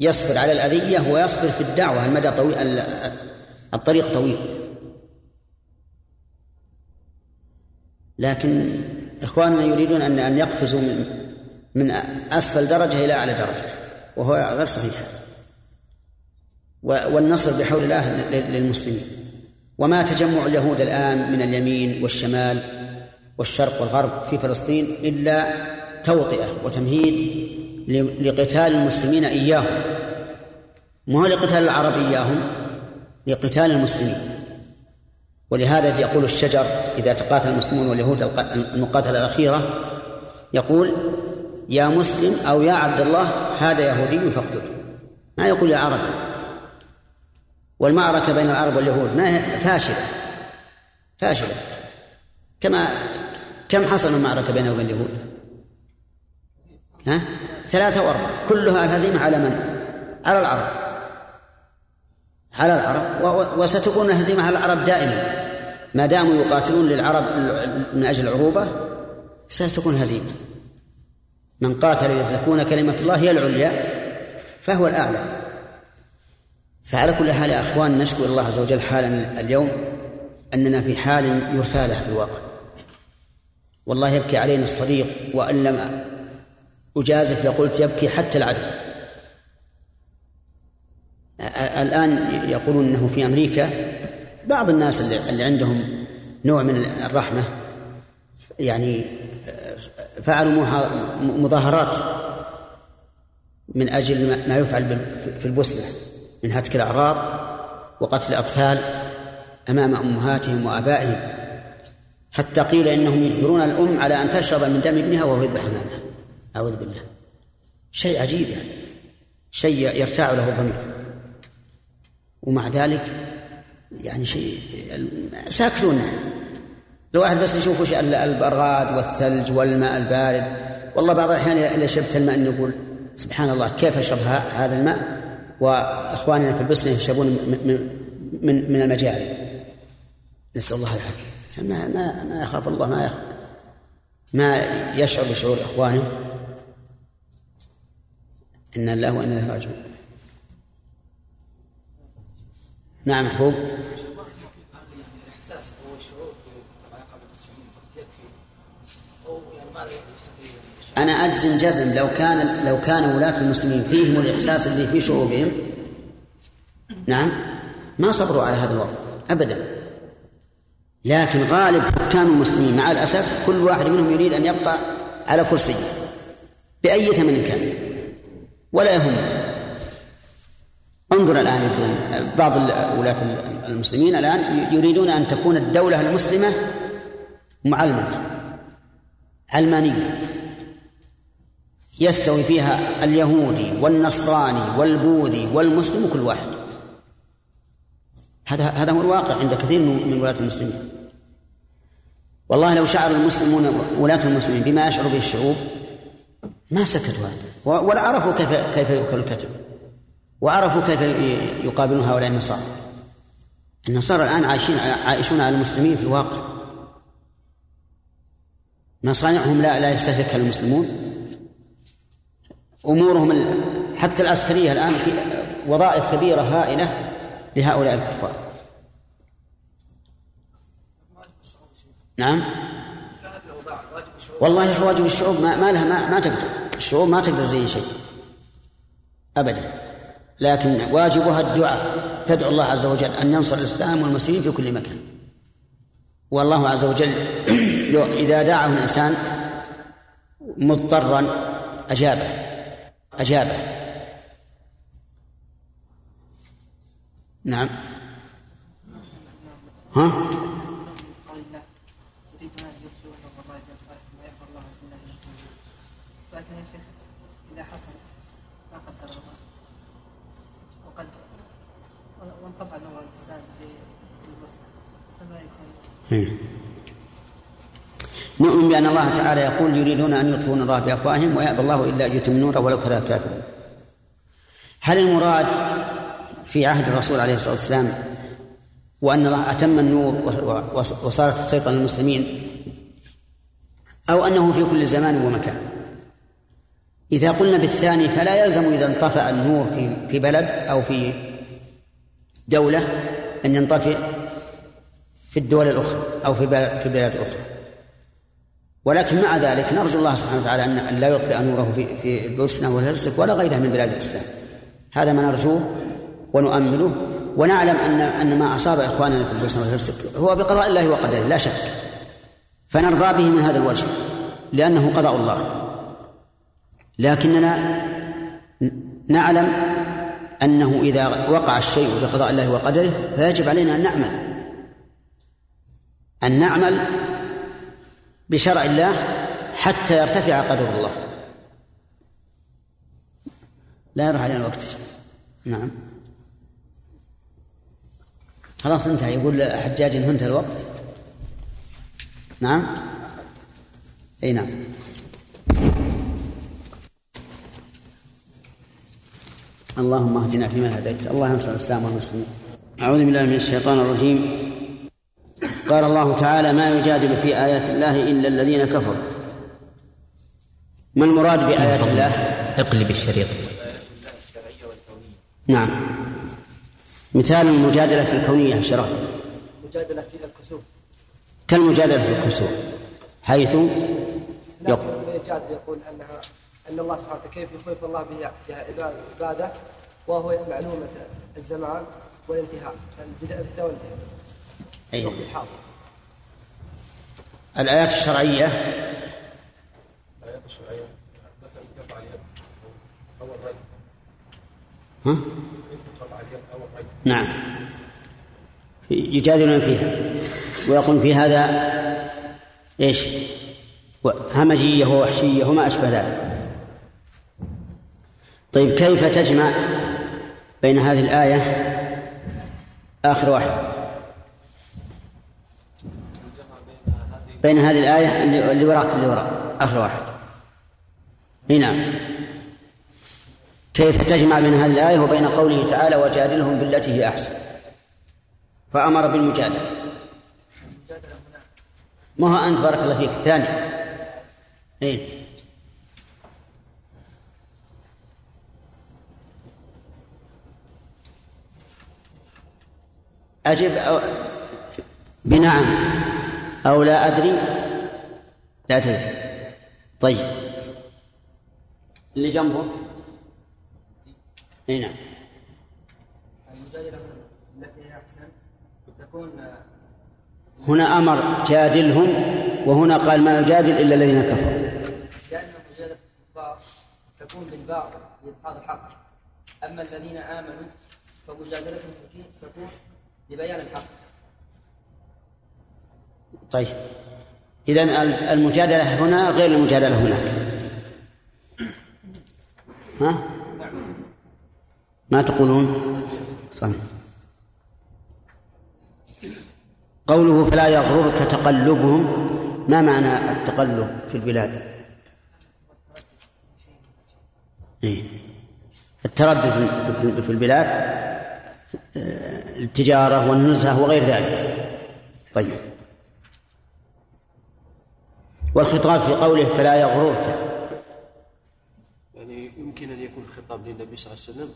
يصبر على الأذية ويصبر في الدعوة المدى طويل؟ الطريق طويل. لكن إخواننا يريدون أن أن يقفزوا من من أسفل درجة إلى أعلى درجة وهو غير صحيح والنصر بحول الله للمسلمين. وما تجمع اليهود الآن من اليمين والشمال والشرق والغرب في فلسطين إلا توطئة وتمهيد لقتال المسلمين إياهم. ما هو لقتال العرب إياهم؟ لقتال المسلمين. ولهذا يقول الشجر إذا تقاتل المسلمون واليهود المقاتلة الأخيرة يقول يا مسلم أو يا عبد الله هذا يهودي فاقتله ما يقول يا عربي والمعركة بين العرب واليهود ما هي فاشلة. فاشلة. كما كم حصل المعركة بينه وبين اليهود؟ ها؟ ثلاثة وأربعة. كلها الهزيمة على من؟ على العرب. على العرب. وستكون الهزيمة على العرب دائما. ما داموا يقاتلون للعرب من أجل العروبة ستكون هزيمة من قاتل لتكون كلمة الله هي العليا فهو الأعلى. فعلى كل حال يا أخوان نشكر الله عز وجل حالا اليوم أننا في حال يرثى له في الواقع والله يبكي علينا الصديق وأن لم أجازف لقلت يبكي حتى العدو. الآن يقولون أنه في أمريكا بعض الناس اللي عندهم نوع من الرحمة يعني فعلوا مظاهرات من أجل ما يفعل في البوسنة من هتك الأعراض وقتل الأطفال أمام أمهاتهم وآبائهم حتى قيل إنهم يجبرون الأم على أن تشرب من دم ابنها وهو يذبح أمامها. أعوذ بالله. شيء عجيب يعني. شيء يرتاع له الضمير. ومع ذلك يعني شيء ساكتون. لو واحد بس يشوف وش البراد والثلج والماء البارد والله بعض الأحيان إذا شربت الماء يقول سبحان الله كيف أشرب هذا الماء؟ وإخواننا في البصرة يشربون من, من, من المجاري. نسأل الله العافية. ما ما ما يخاف الله ما يخاف ما يشعر بشعور إخوانه. إن الله وإنا إليه راجعون. نعم محبوب. أنا أجزم جزم لو كان لو كان ولاة المسلمين فيهم الإحساس اللي في شعوبهم. نعم ما صبروا على هذا الوضع أبدا. لكن غالب حكام المسلمين مع الأسف كل واحد منهم يريد أن يبقى على كرسي بأي ثمن كان. ولا يهم. انظر الآن بعض ولاة المسلمين الآن يريدون أن تكون الدولة المسلمة معلمة علمانية. يستوي فيها اليهودي والنصراني والبوذي والمسلم كل واحد. هذا هذا هو الواقع عند كثير من ولاة المسلمين. والله لو شعر المسلمون ولاة المسلمين بما يشعر به الشعوب ما سكتوا ولا عرفوا كيف كيف يؤكل الكتف وعرفوا كيف يقابلون هؤلاء النصارى. النصارى الآن عايشين عايشون على المسلمين في الواقع. مصانعهم لا لا يستهلكها المسلمون. أمورهم حتى العسكرية الآن في وظائف كبيرة هائلة لهؤلاء الكفار. نعم؟ والله يا واجب الشعوب ما, ما لها ما, ما تقدر. الشعوب ما تقدر زي شيء. ابدا. لكن واجبها الدعاء. تدعو الله عز وجل أن ينصر الإسلام والمسلمين في كل مكان. والله عز وجل [clears throat] إذا دعاه الإنسان مضطرا أجابه. أجابه. نعم. ها؟ الله يكون نؤمن بأن الله تعالى يقول يريدون أن يطفئوا نوره بأفواههم ويأبى الله إلا أن يتم نوره ولو كره الكافرون. هل المراد في عهد الرسول عليه الصلاة والسلام وأن الله أتم النور وصارت تسيطر المسلمين أو أنه في كل زمان ومكان إذا قلنا بالثاني فلا يلزم إذا انطفأ النور في في بلد أو في دولة أن ينطفئ في الدول الأخرى أو في بلد في بلاد أخرى ولكن مع ذلك نرجو الله سبحانه وتعالى ان لا يطفئ نوره في في البوسنه والهرسك ولا غيرها من بلاد الإسلام. هذا ما نرجوه ونؤمله ونعلم أن أن ما أصاب إخواننا في البوسنه والهرسك هو بقضاء الله وقدره لا شك. فنرضى به من هذا الوجه لأنه قضاء الله. لكننا نعلم أنه إذا وقع الشيء بقضاء الله وقدره فيجب علينا أن نعمل. أن نعمل بشرع الله حتى يرتفع قدر الله لا يروح علينا الوقت نعم خلاص انتهى. يقول حجاج انتهى الوقت. نعم؟ إي نعم. اللهم اهدنا فيما هديت. الله ينصر الاسلام والمسلمين أعوذ بالله من الشيطان الرجيم. قال الله تعالى ما يجادل في آيات الله إلا الذين كفروا. ما المراد بآيات الله؟ اقلب الشريط. نعم. مثال المجادلة في الكونية شرف. مجادلة في الكسوف. كالمجادلة في الكسوف حيث لكن يقول يقول انها أن الله سبحانه وتعالى كيف يخوف الله بها بها عباده وهو معلومة الزمان والانتهاء. البدء والانتهاء. أي. الوقت الحاضر. الآيات الشرعية. الآيات الشرعية مثلا قطع اليد أو الري ها؟ نعم. يجادلون فيها. ويقول في هذا إيش؟ همجية ووحشية وما أشبه ذلك. طيب كيف تجمع بين هذه الآية آخر واحد؟ بين هذه الآية اللي وراك اللي وراك آخر واحد. نعم كيف تجمع بين هذه الآية وبين قوله تعالى وجادلهم بالتي هي أحسن؟ فأمر بالمجادلة. ما هو أنت بارك الله فيك الثاني إيه. أجب أو بنعم أو لا أدري؟ لا تدري. طيب. اللي جنبه؟ إي نعم. المجادلة التي هي أحسن تكون هنا أمر جادلهم وهنا قال ما يجادل إلا الذين كفروا. لأن مجادلة الكفار تكون بالباطل لإدحاض الحق. أما الذين آمنوا فمجادلتهم تكون لبيان الحق. طيب. إذا المجادلة هنا غير المجادلة هناك. ها؟ ما تقولون؟ صحيح قوله فلا يغررك تقلبهم ما معنى التقلب في البلاد؟ إيه؟ التردد في- البلاد آه، التجارة والنزهة وغير ذلك طيب والخطاب في قوله فلا يغررك يعني يمكن أن يكون خطاب للنبي صلى الله عليه وسلم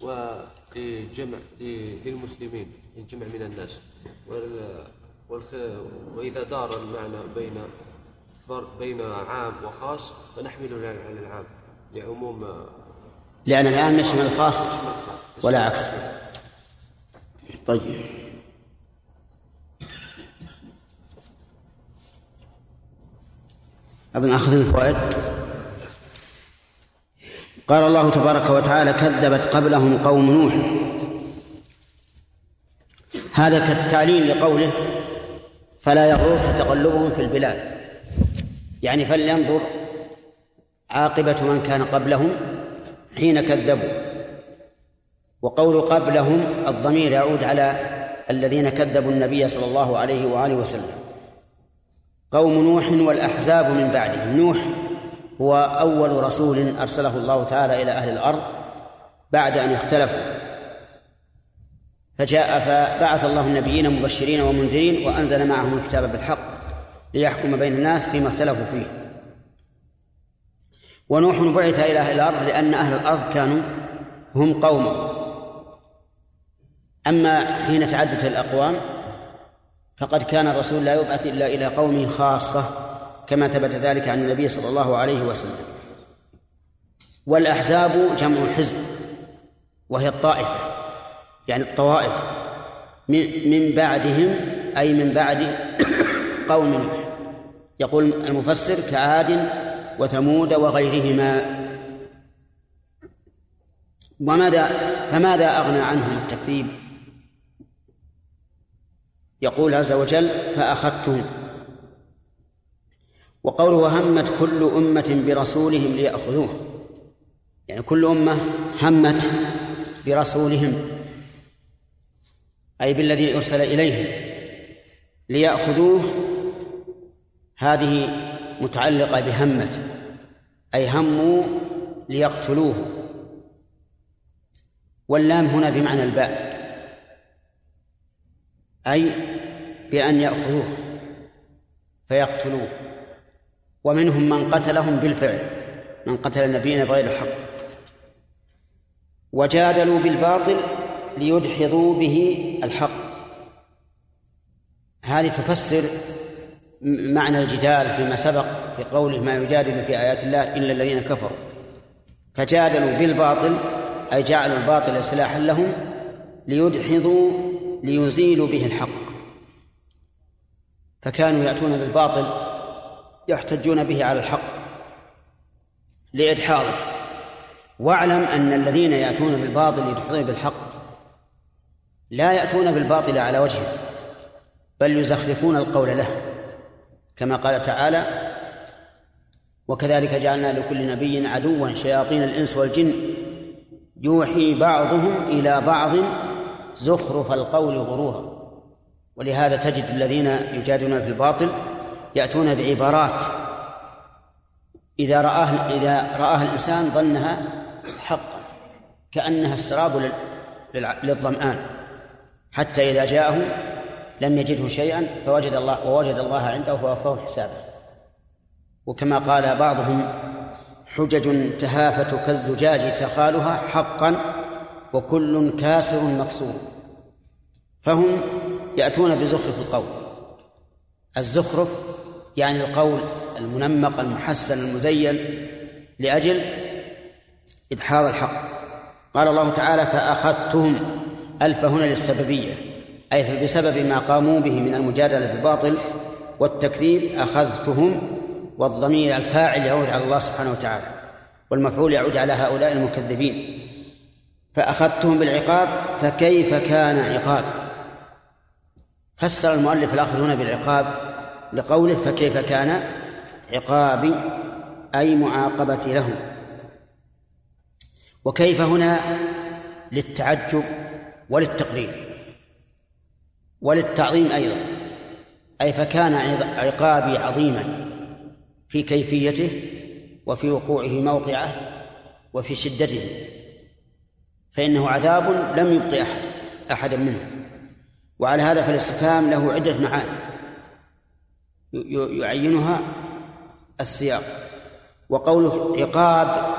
ولجمع للمسلمين الجمع من الناس. وإذا دار المعنى بين فرق بين عام وخاص فنحمله على العام لعموم لأن الآن يشمل الخاص ولا عكس. طيب. أظن أخذنا الفوائد. قال الله تبارك وتعالى كذبت قبلهم قوم نوح. هذا كالتعليل لقوله فلا يغررك تقلبهم في البلاد. يعني فلينظر عاقبة من كان قبلهم حين كذبوا. وقول قبلهم الضمير يعود على الذين كذبوا النبي صلى الله عليه وآله وسلم. قوم نوح والأحزاب من بعدهم. نوح هو أول رسول أرسله الله تعالى إلى أهل الأرض بعد أن اختلفوا. فجاء فبعث الله النبيين مبشرين ومنذرين وأنزل معهم الكتاب بالحق ليحكم بين الناس فيما اختلفوا فيه. ونوح بعث إلى أهل الأرض لأن أهل الأرض كانوا هم قومه أما حين تعدت الأقوام فقد كان الرسول لا يبعث إلا إلى قومه خاصة كما ثبت ذلك عن النبي صلى الله عليه وسلم. والأحزاب جمع حزب وهي الطائفة يعني الطوائف من بعدهم أي من بعد [coughs] قوم يقول المفسر كعاد وثمود وغيرهما. وماذا فماذا أغنى عنهم التكذيب؟ يقول عز وجل فأخذتهم. وقوله همت كل أمة برسولهم ليأخذوه. يعني كل أمة همت برسولهم أي بالذي أرسل إليهم ليأخذوه. هذه متعلقة بهمت أي هموا ليقتلوه. واللام هنا بمعنى الباء أي بأن يأخذوه فيقتلوه. ومنهم من قتلهم بالفعل من قتل النبيين بغير حق. وجادلوا بالباطل ليدحضوا به الحق. هذه تفسر معنى الجدال فيما سبق في قوله ما يجادل في آيات الله إلا الذين كفروا. فجادلوا بالباطل أي جعلوا الباطل سلاحا لهم ليدحضوا ليزيلوا به الحق. فكانوا يأتون بالباطل يحتجون به على الحق لإدحاضه واعلم أن الذين يأتون بالباطل يدحضون بالحق لا يأتون بالباطل على وجهه بل يزخرفون القول له كما قال تعالى وكذلك جعلنا لكل نبي عدوا شياطين الإنس والجن يوحي بعضهم إلى بعض زخرف القول غرورا. ولهذا تجد الذين يجادلون في الباطل يأتون بعبارات. إذا رآه إذا رآها الإنسان ظنها حقا كأنها السراب للظمآن. حتى إذا جاءه لم يجده شيئا فوجد الله ووجد الله عنده فوفاه حسابه. وكما قال بعضهم حجج تهافت كالزجاج تخالها حقا وكل كاسر مكسور. فهم يأتون بزخرف القول. الزخرف يعني القول المنمق المحسن المزين لأجل إدحاض الحق. قال الله تعالى فأخذتهم ألف هنا للسببية أي بسبب ما قاموا به من المجادلة بالباطل والتكذيب أخذتهم والضمير الفاعل يعود على الله سبحانه وتعالى والمفعول يعود على هؤلاء المكذبين. فأخذتهم بالعقاب فكيف كان عقاب؟ فسر المؤلف الأخذ هنا بالعقاب لقوله فكيف كان عقابي أي معاقبتي لهم وكيف هنا للتعجب وللتقرير وللتعظيم أيضا. أي فكان عقابي عظيما في كيفيته وفي وقوعه موقعه وفي شدته فإنه عذاب لم يبق أحد أحدا منه وعلى هذا فالاستفهام له عدة معاني. يعينها السياق. وقوله عقاب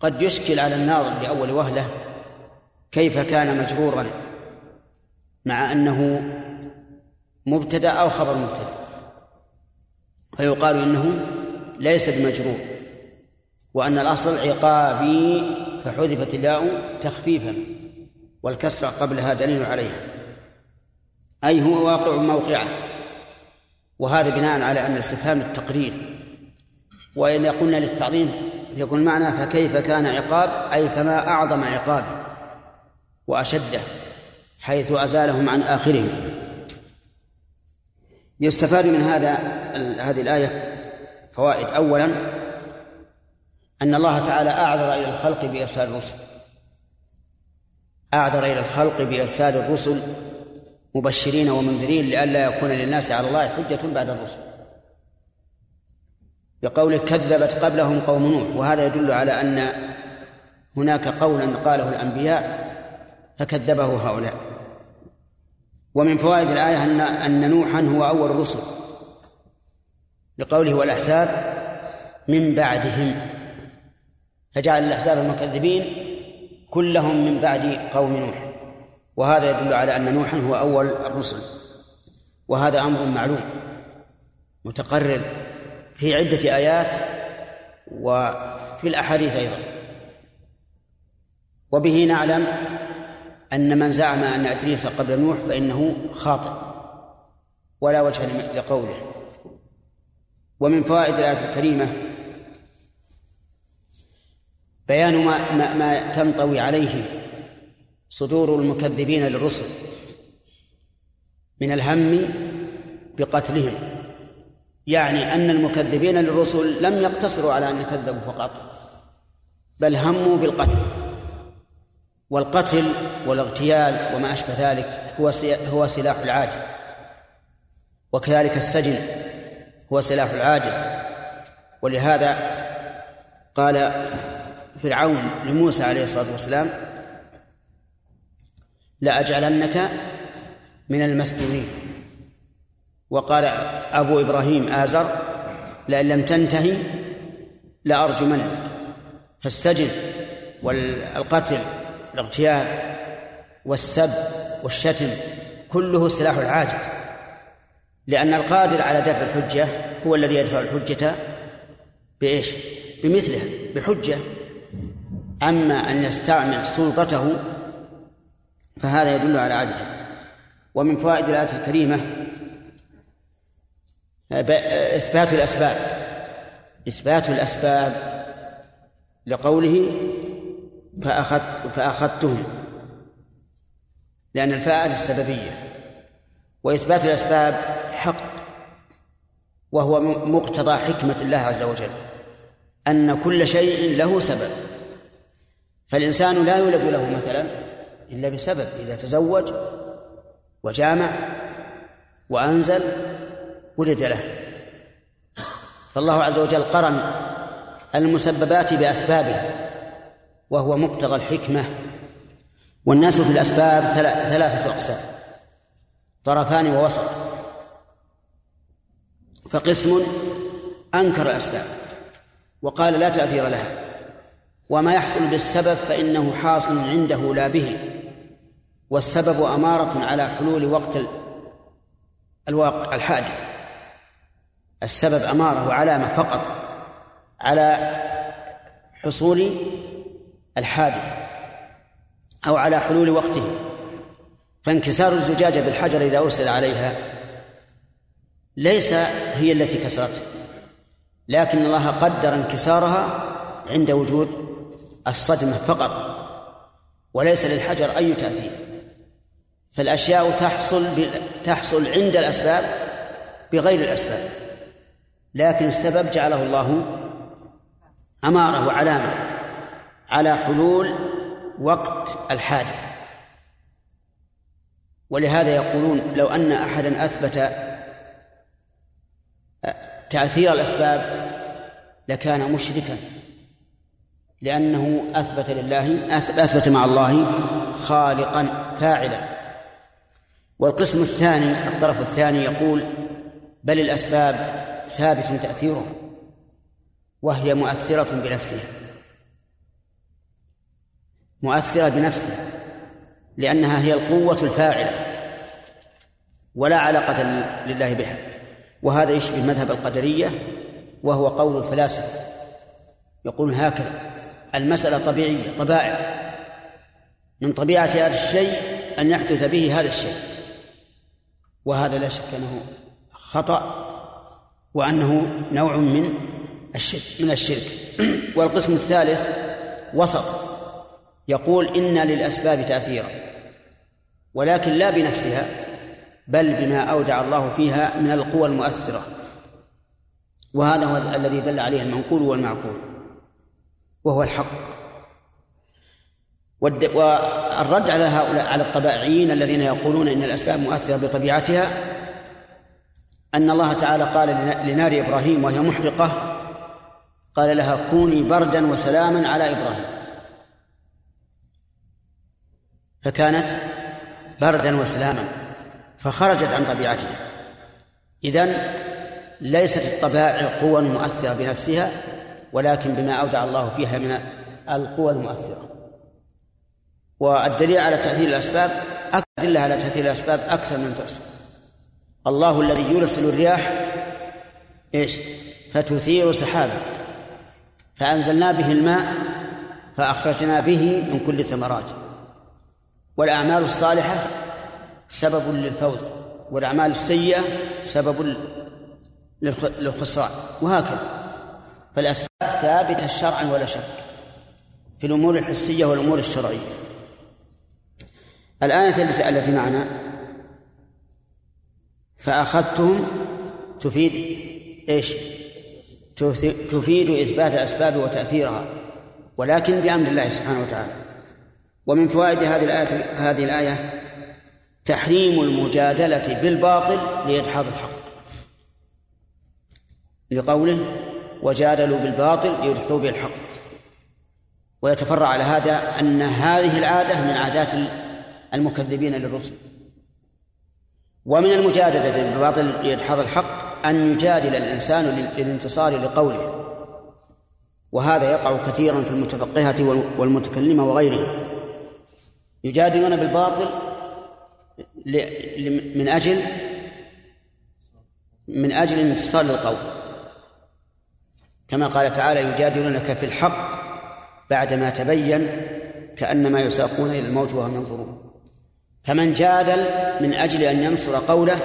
قد يشكل على الناظر لأول وهلة كيف كان مجرورا مع أنه مبتدأ أو خبر مبتدأ. فيقال إنه ليس بمجرور وأن الأصل عقابي فحذفت الياء تخفيفا والكسرة قبلها دليل عليها. أي هو واقع موقعه. وهذا بناء على أن الاستفهام للتقرير وإن قلنا للتعظيم يكون معنى فكيف كان عقاب؟ أي فما أعظم عقابه وأشده حيث أزالهم عن آخرهم. يستفاد من هذا هذه الآية فوائد. أولا أن الله تعالى أعذر إلى الخلق بإرسال الرسل. أعذر إلى الخلق بإرسال الرسل مبشرين ومنذرين لئلا يكون للناس على الله حجة بعد الرسل. بقوله كذبت قبلهم قوم نوح وهذا يدل على أن هناك قولا قاله الأنبياء فكذبه هؤلاء. ومن فوائد الآية أن أن نوحا هو أول الرسل. لقوله والأحزاب من بعدهم. فجعل الأحزاب المكذبين كلهم من بعد قوم نوح. وهذا يدل على أن نوحا هو أول الرسل وهذا أمر معلوم متقرر في عدة آيات وفي الأحاديث أيضا. وبه نعلم أن من زعم أن إدريس قبل نوح فإنه خاطئ ولا وجه لقوله. ومن فوائد الآية الكريمة بيان ما, ما, ما تنطوي عليه صدور المكذبين للرسل من الهم بقتلهم. يعني أن المكذبين للرسل لم يقتصروا على أن كذبوا فقط بل هموا بالقتل والقتل والاغتيال وما أشبه ذلك هو هو سلاح العاجز. وكذلك السجن هو سلاح العاجز. ولهذا قال فرعون لموسى عليه الصلاة والسلام لأجعلنك من المسجونين وقال أبو إبراهيم آزر لئن لم تنتهي لأرجمنك فالسجن والقتل الاغتيال والسب والشتم كله سلاح العاجز. لأن القادر على دفع الحجة هو الذي يدفع الحجة بإيش؟ بمثلها بحجة. أما أن يستعمل سلطته فهذا يدل على عجزه. ومن فوائد الآية الكريمة إثبات الأسباب. إثبات الأسباب لقوله فأخذت فأخذتهم لأن الفاء للسببية وإثبات الأسباب حق وهو مقتضى حكمة الله عز وجل. أن كل شيء له سبب. فالإنسان لا يولد له مثلا إلا بسبب إذا تزوج وجامع وأنزل ولد له. فالله عز وجل قرن المسببات بأسبابها وهو مقتضى الحكمة. والناس في الأسباب ثلاثة أقسام طرفان ووسط. فقسم أنكر الأسباب وقال لا تأثير لها وما يحصل بالسبب فإنه حاصل عنده لا به. والسبب أمارة على حلول وقت الواقع الحادث. السبب أمارة وعلامة فقط على حصول الحادث أو على حلول وقته. فانكسار الزجاجة بالحجر إذا أرسل عليها ليس هي التي كسرته لكن الله قدر انكسارها عند وجود الصدمة فقط وليس للحجر أي تأثير. فالأشياء تحصل تحصل عند الأسباب بغير الأسباب. لكن السبب جعله الله أمارة وعلامة على حلول وقت الحادث. ولهذا يقولون لو أن أحدا أثبت تأثير الأسباب لكان مشركا لأنه أثبت لله أثبت مع الله خالقا فاعلا. والقسم الثاني الطرف الثاني يقول بل الأسباب ثابت تأثيرها وهي مؤثرة بنفسها. مؤثرة بنفسها لأنها هي القوة الفاعلة ولا علاقة لله بها. وهذا يشبه مذهب القدرية وهو قول الفلاسفة. يقول هكذا المسألة طبيعية طبائع. من طبيعة هذا الشيء أن يحدث به هذا الشيء. وهذا لا شك أنه خطأ وأنه نوع من الشرك من الشرك. [clears throat] والقسم الثالث وسط. يقول إن للأسباب تأثيرا ولكن لا بنفسها بل بما أودع الله فيها من القوى المؤثرة. وهذا هو الذي دل عليه المنقول والمعقول وهو الحق. والرد على هؤلاء على الطبائعيين الذين يقولون إن الأسباب مؤثرة بطبيعتها أن الله تعالى قال لنار إبراهيم وهي محرقة قال لها كوني بردا وسلاما على إبراهيم. فكانت بردا وسلاما فخرجت عن طبيعتها. إذن ليست الطبائع قوى مؤثرة بنفسها ولكن بما أودع الله فيها من القوى المؤثرة. والدليل على تأثير الأسباب أدلة على تأثير الأسباب أكثر من تحصى الله الذي يرسل الرياح إيش؟ فتثير سحابا فأنزلنا به الماء فأخرجنا به من كل الثمرات. والأعمال الصالحة سبب للفوز والأعمال السيئة سبب للخسران. وهكذا. فالأسباب ثابتة شرعا ولا شك في الأمور الحسية والأمور الشرعية. الآية التي معنا. فأخذتهم تفيد إيش؟ تفيد إثبات الأسباب وتأثيرها ولكن بأمر الله سبحانه وتعالى. ومن فوائد هذه الآية هذه الآية تحريم المجادلة بالباطل لإدحاض الحق. لقوله وجادلوا بالباطل ليدحضوا به الحق. ويتفرع على هذا أن هذه العادة من عادات المكذبين للرسل. ومن المجادلة بالباطل لإدحاض الحق أن يجادل الإنسان للانتصار لقوله. وهذا يقع كثيرا في المتفقهة والمتكلمة وغيرهم. يجادلون بالباطل من أجل من أجل الانتصار للقول كما قال تعالى يجادلونك في الحق بعدما تبين كأنما يساقون إلى الموت وهم ينظرون. فمن جادل من أجل أن ينصر قوله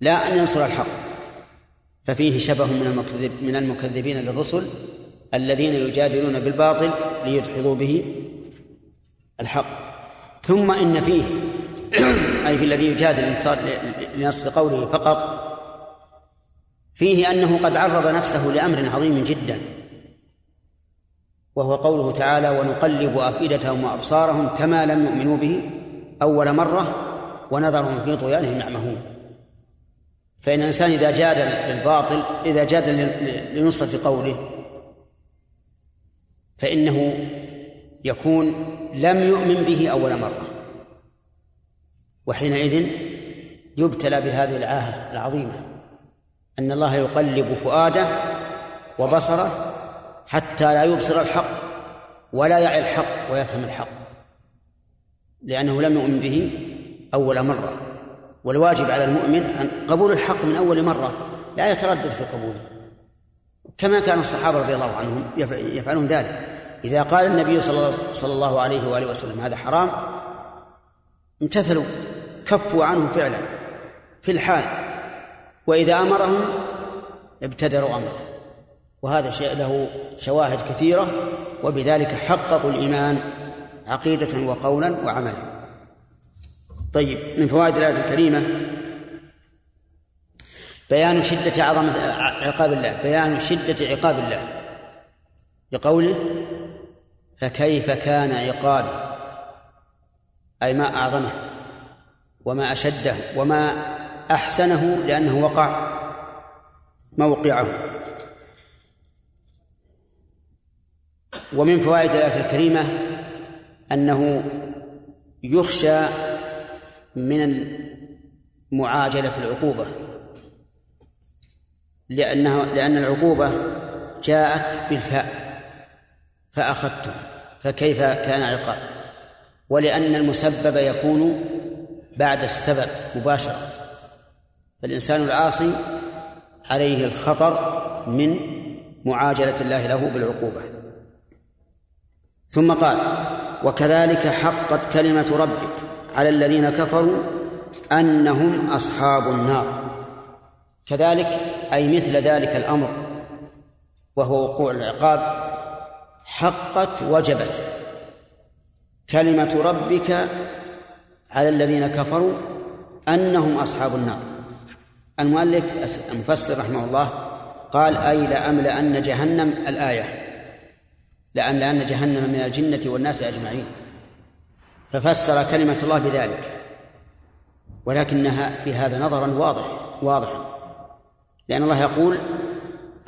لا أن ينصر الحق. ففيه شبه من المكذب من المكذبين للرسل الذين يجادلون بالباطل ليدحضوا به الحق. ثم إن فيه أي في الذي يجادل لنصر قوله فقط فيه أنه قد عرض نفسه لأمر عظيم جدا. وهو قوله تعالى ونقلب أفئدتهم وأبصارهم كما لم يؤمنوا به أول مرة ونذرهم في طغيانهم يعمهون فإن الإنسان إذا جادل بالباطل إذا جادل لنصرة قوله فإنه يكون لم يؤمن به أول مرة. وحينئذ يبتلى بهذه العاهة العظيمة أن الله يقلب فؤاده وبصره حتى لا يبصر الحق ولا يعي الحق ويفهم الحق. لأنه لم يؤمن به أول مرة. والواجب على المؤمن أن قبول الحق من أول مرة لا يتردد في قبوله كما كان الصحابة رضي الله عنهم يفعلون ذلك. إذا قال النبي صلى الله عليه وآله وسلم هذا حرام امتثلوا كفوا عنه فعلا في الحال. وإذا أمرهم ابتدروا أمره. وهذا شيء له شواهد كثيرة وبذلك حققوا الإيمان. عقيدة وقولا وعملا. طيب من فوائد الآية الكريمة بيان شدة عظمة عقاب الله بيان شدة عقاب الله. بقوله فكيف كان عقابي أي ما أعظمه وما أشده وما أحسنه لأنه وقع موقعه. ومن فوائد الآية الكريمة أنه يخشى من معاجلة العقوبة. لأنه لأن العقوبة جاءت بالفاء فأخذته فكيف كان عقاب؟ ولأن المسبب يكون بعد السبب مباشرة. فالإنسان العاصي عليه الخطر من معاجلة الله له بالعقوبة. ثم قال وكذلك حقت كلمة ربك على الذين كفروا أنهم أصحاب النار. كذلك أي مثل ذلك الأمر وهو وقوع العقاب حقت وجبت كلمة ربك على الذين كفروا أنهم أصحاب النار. المؤلف المفسر رحمه الله قال أي لأملأن جهنم الآية. لأملأن جهنم من الجنة والناس أجمعين. ففسر كلمة الله بذلك. ولكنها في هذا نظرا واضح واضحا. لأن الله يقول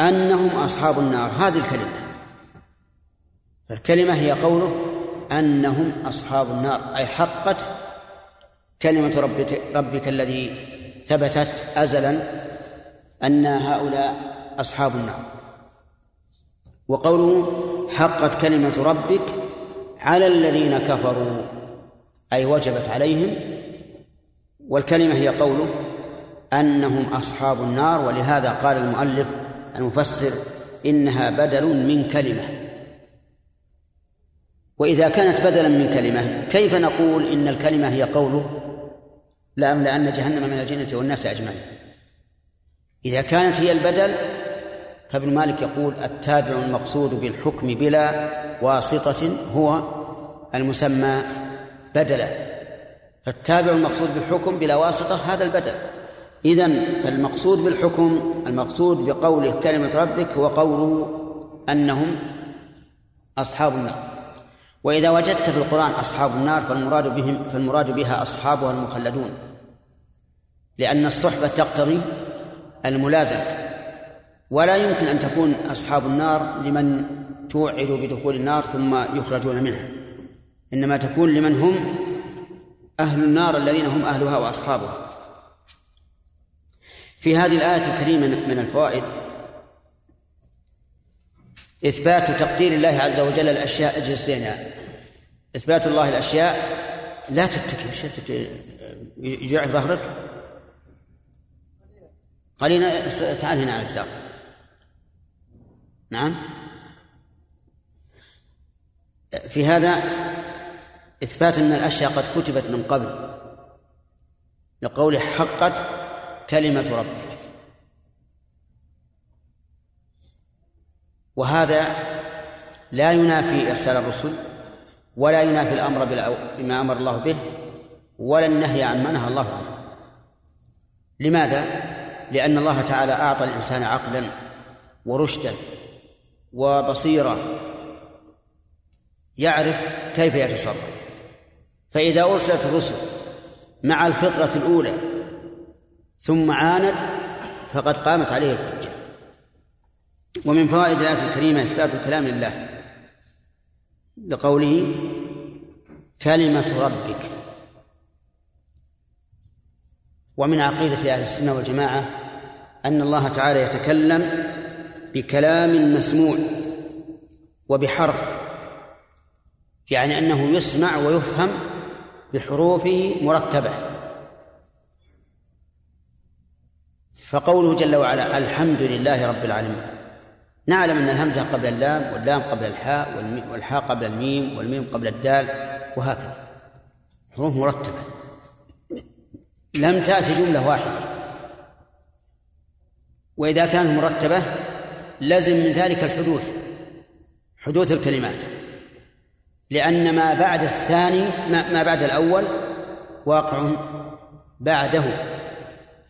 أنهم أصحاب النار. هذه الكلمة. فالكلمة هي قوله أنهم أصحاب النار. أي حقت كلمة ربك, ربك الذي ثبتت أزلا أن هؤلاء أصحاب النار. وقوله حقت كلمة ربك على الذين كفروا أي وجبت عليهم والكلمة هي قوله أنهم أصحاب النار ولهذا قال المؤلف المفسر إنها بدل من كلمة. وإذا كانت بدلا من كلمة كيف نقول إن الكلمة هي قوله؟ لأملأن جهنم من الجنة والناس أجمعين. إذا كانت هي البدل فابن مالك يقول التابع المقصود بالحكم بلا واسطة هو المسمى بدلا فالتابع المقصود بالحكم بلا واسطة هذا البدل. إذن فالمقصود بالحكم المقصود بقوله كلمة ربك هو قوله أنهم أصحاب النار. وإذا وجدت في القرآن أصحاب النار فالمراد بهم فالمراد بها أصحابها المخلدون. لأن الصحبة تقتضي الملازمة. ولا يمكن أن تكون أصحاب النار لمن توعد بدخول النار ثم يخرجون منها. إنما تكون لمن هم أهل النار الذين هم أهلها وأصحابها. في هذه الآية الكريمة من الفوائد إثبات تقدير الله عز وجل الأشياء جنسينها إثبات الله الأشياء لا تتكي يجوع ظهرك. قليلا تعال هنا على الجدار نعم. في هذا إثبات أن الأشياء قد كتبت من قبل لقوله حقت كلمة ربك. وهذا لا ينافي إرسال الرسل ولا ينافي الأمر بما أمر الله به ولا النهي عما نهى الله عنه. لماذا؟ لأن الله تعالى أعطى الإنسان عقلا ورشدا وبصيرة يعرف كيف يتصرف. فإذا أرسلت الرسل مع الفطرة الأولى ثم عاند فقد قامت عليه الحجة. ومن فوائد الآية الكريمة إثبات الكلام لله لقوله كلمة ربك. ومن عقيدة أهل السنة والجماعة أن الله تعالى يتكلم بكلام مسموع وبحرف يعني أنه يسمع ويفهم بحروفه مرتبة. فقوله جل وعلا الحمد لله رب العالمين نعلم أن الهمزة قبل اللام واللام قبل الحاء والحاء قبل الميم والميم قبل الدال وهكذا حروف مرتبة. لم تأتي جملة واحدة. وإذا كانت مرتبة لزم من ذلك الحدوث حدوث الكلمات. لأن ما بعد الثاني ما بعد الأول واقع بعده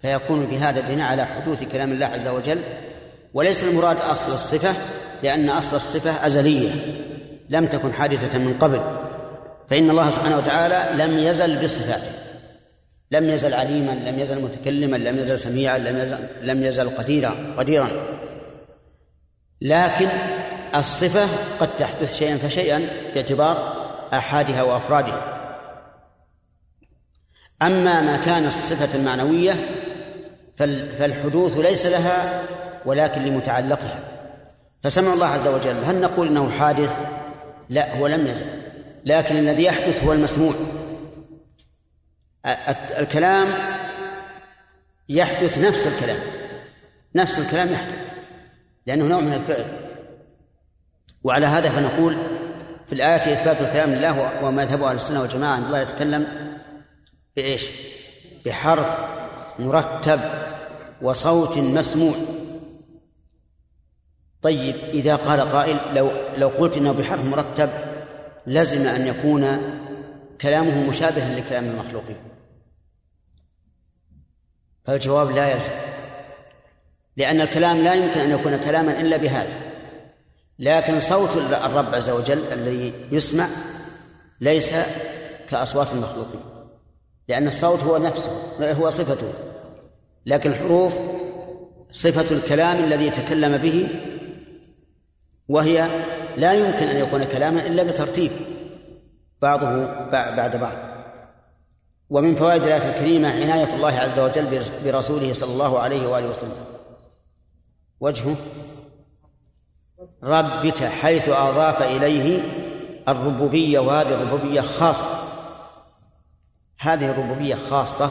فيكون بهذا الدين على حدوث كلام الله عز وجل. وليس المراد أصل الصفة لأن أصل الصفة أزلية لم تكن حادثة من قبل. فإن الله سبحانه وتعالى لم يزل بصفاته. لم يزل عليما لم يزل متكلما لم يزل سميعا لم يزل لم يزل قديرا قديرا. لكن الصفة قد تحدث شيئا فشيئا باعتبار آحادها وأفرادها. أما ما كان صفة معنوية فالحدوث ليس لها ولكن لمتعلقها. فسمع الله عز وجل هل نقول إنه حادث؟ لا هو لم يزل. لكن الذي يحدث هو المسموع. الكلام يحدث نفس الكلام. نفس الكلام يحدث. لأنه نوع من الفعل. وعلى هذا فنقول في الآية إثبات الكلام لله ومذهب أهل السنة والجماعة أن الله يتكلم بإيش؟ بحرف مرتب وصوت مسموع. طيب إذا قال قائل لو لو قلت إنه بحرف مرتب لزم أن يكون كلامه مشابها لكلام المخلوقين. فالجواب لا يلزم. لأن الكلام لا يمكن أن يكون كلاما إلا بهذا. لكن صوت الرب عز وجل الذي يسمع ليس كأصوات المخلوقين لأن الصوت هو نفسه هو صفته. لكن الحروف صفة الكلام الذي تكلم به وهي لا يمكن أن يكون كلاما إلا بترتيب بعضه بعد بعض. ومن فوائد الآية الكريمة عناية الله عز وجل برسوله صلى الله عليه وآله وسلم. وجهه. ربك حيث أضاف إليه الربوبية وهذه الربوبية خاصة. هذه الربوبية خاصة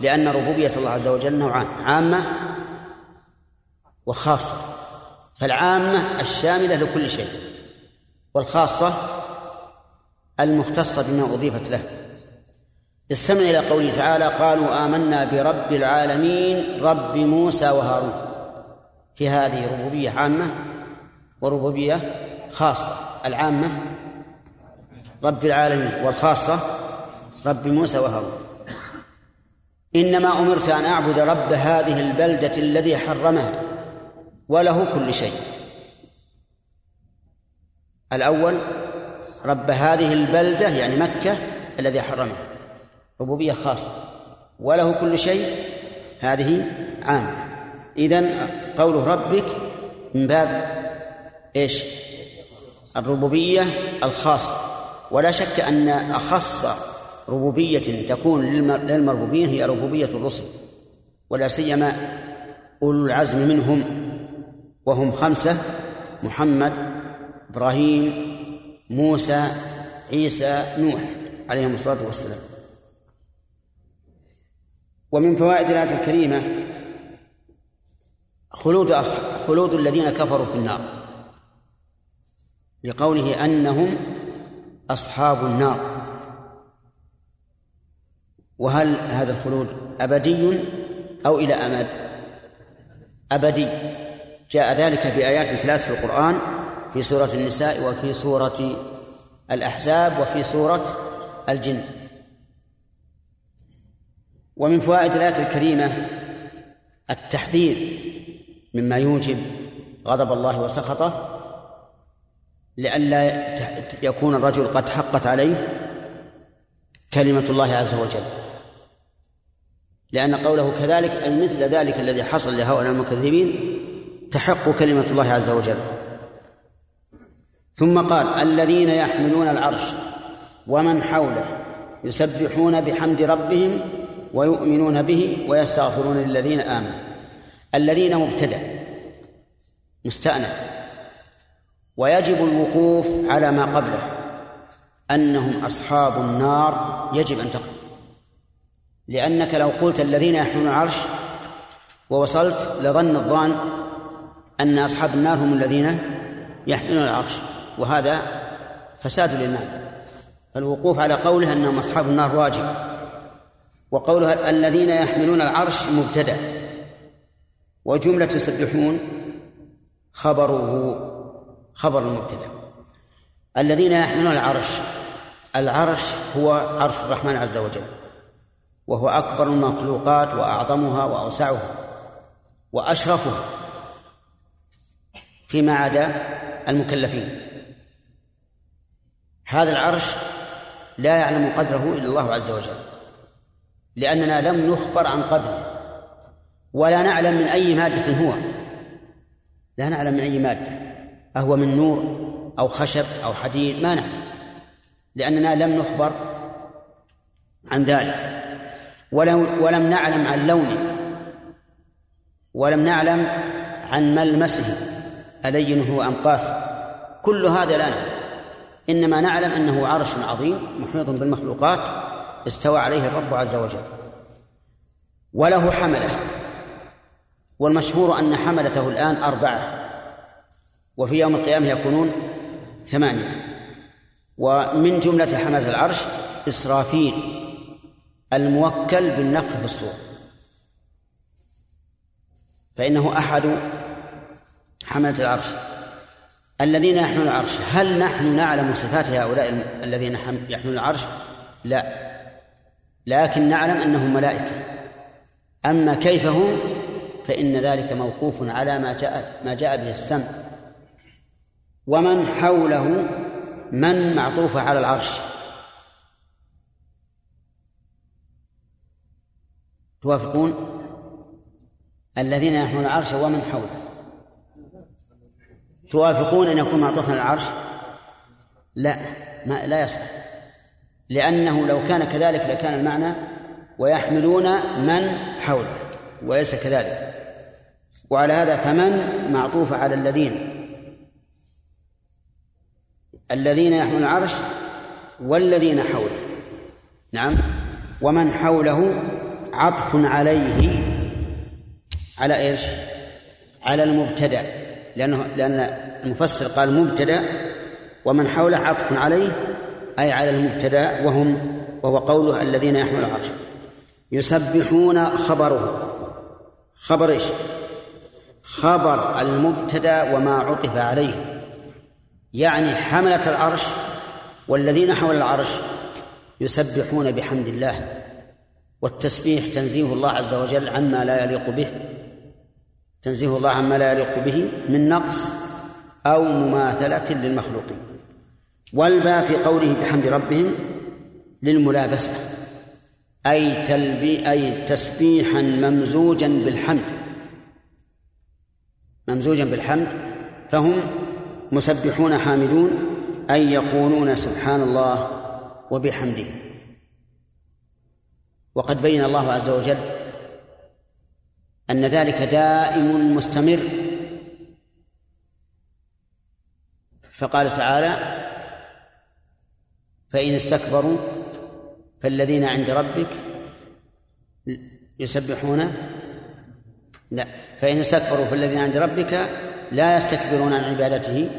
لأن ربوبية الله عز وجل نوعان عامة وخاصة. فالعامة الشاملة لكل شيء والخاصة المختصة بما أضيفت له. استمع إلى قوله تعالى قالوا آمنا برب العالمين رب موسى وهارون. في هذه ربوبية عامة وربوبية خاصة. العامة رب العالمين والخاصة رب موسى وهارون. إنما أمرت أن أعبد رب هذه البلدة الذي حرمها وله كل شيء. الأول رب هذه البلدة يعني مكة الذي حرمها. ربوبية خاصة وله كل شيء. هذه عامة. إذن قوله ربك من باب إيش؟ الربوبية الخاصة. ولا شك أن أخص ربوبية تكون للمربوبين هي ربوبية الرسل ولا سيما أولو العزم منهم وهم خمسة محمد إبراهيم موسى عيسى نوح عليهم الصلاة والسلام. ومن فوائد الآية الكريمة خلود أصحاب خلود الذين كفروا في النار. لقوله أنهم أصحاب النار. وهل هذا الخلود أبدي أو إلى أمد؟ أبدي. جاء ذلك بآيات ثلاث في القرآن في سورة النساء وفي سورة الأحزاب وفي سورة الجن. ومن فوائد الآية الكريمة التحذير مما يوجب غضب الله وسخطه لئلا يكون الرجل قد حقت عليه كلمة الله عز وجل. لأن قوله كذلك مثل ذلك الذي حصل لهؤلاء المكذبين تحق كلمة الله عز وجل. ثم قال الذين يحملون العرش ومن حوله يسبحون بحمد ربهم ويؤمنون به ويستغفرون للذين آمنوا. الذين مبتدأ مستأنف. ويجب الوقوف على ما قبله أنهم أصحاب النار يجب أن تقف. لأنك لو قلت الذين يحملون العرش ووصلت لظن الظان أن أصحاب النار هم الذين يحملون العرش وهذا فساد للنار. الوقوف على قوله أنهم أصحاب النار واجب وقولها الذين يحملون العرش مبتدأ. وجملة يسبحون خبره خبر المبتدأ. الذين يحملون العرش العرش هو عرش الرحمن عز وجل وهو أكبر المخلوقات وأعظمها وأوسعها وأشرفها فيما عدا المكلفين. هذا العرش لا يعلم قدره إلا الله عز وجل لأننا لم نخبر عن قدره. ولا نعلم من أي مادة هو. لا نعلم من أي مادة. أهو من نور أو خشب أو حديد ما نعلم. لأننا لم نخبر عن ذلك. ولم, ولم نعلم عن لونه. ولم نعلم عن ملمسه. ألين هو أم قاسي كل هذا لا نعلم. إنما نعلم أنه عرش عظيم محيط بالمخلوقات استوى عليه الرب عز وجل. وله حملة. والمشهور أن حملته الآن أربعة وفي يوم القيامة يكونون ثمانية. ومن جملة حملة العرش إسرافيل الموكل بالنفخ في الصور. فإنه أحد حملة العرش. الذين يحملون العرش هل نحن نعلم صفات هؤلاء الذين يحملون العرش؟ لا. لكن نعلم أنهم ملائكة. أما كيف هم؟ فإن ذلك موقوف على ما جاء ما جاء به السمع. ومن حوله من معطوفة على العرش. توافقون؟ الذين يحملون العرش ومن حوله. توافقون أن يكون معطوفا على العرش؟ لا ما لا يصح. لأنه لو كان كذلك لكان المعنى ويحملون من حوله وليس كذلك. وعلى هذا فمن معطوف على الذين الذين يحملون العرش والذين حوله. نعم. ومن حوله عطف عليه على إيش؟ على المبتدأ. لأنه لأن المفسر قال مبتدأ. ومن حوله عطف عليه أي على المبتدأ وهم وهو قوله الذين يحملون العرش. يسبحون خبره. خبر إيش؟ خبر المبتدأ وما عطف عليه. يعني حملة العرش والذين حول العرش يسبحون بحمد الله والتسبيح تنزيه الله عز وجل عما لا يليق به تنزيه الله عما لا يليق به من نقص أو مماثلة للمخلوقين. والباء في قوله بحمد ربهم للملابسة أي تلبي أي تسبيحا ممزوجا بالحمد. ممزوجا بالحمد فهم مسبحون حامدون أي يقولون سبحان الله وبحمده. وقد بين الله عز وجل أن ذلك دائم مستمر. فقال تعالى فإن استكبروا فالذين عند ربك يسبحون لا. فإن استكبروا فالذين عند ربك لا يستكبرون عن عبادته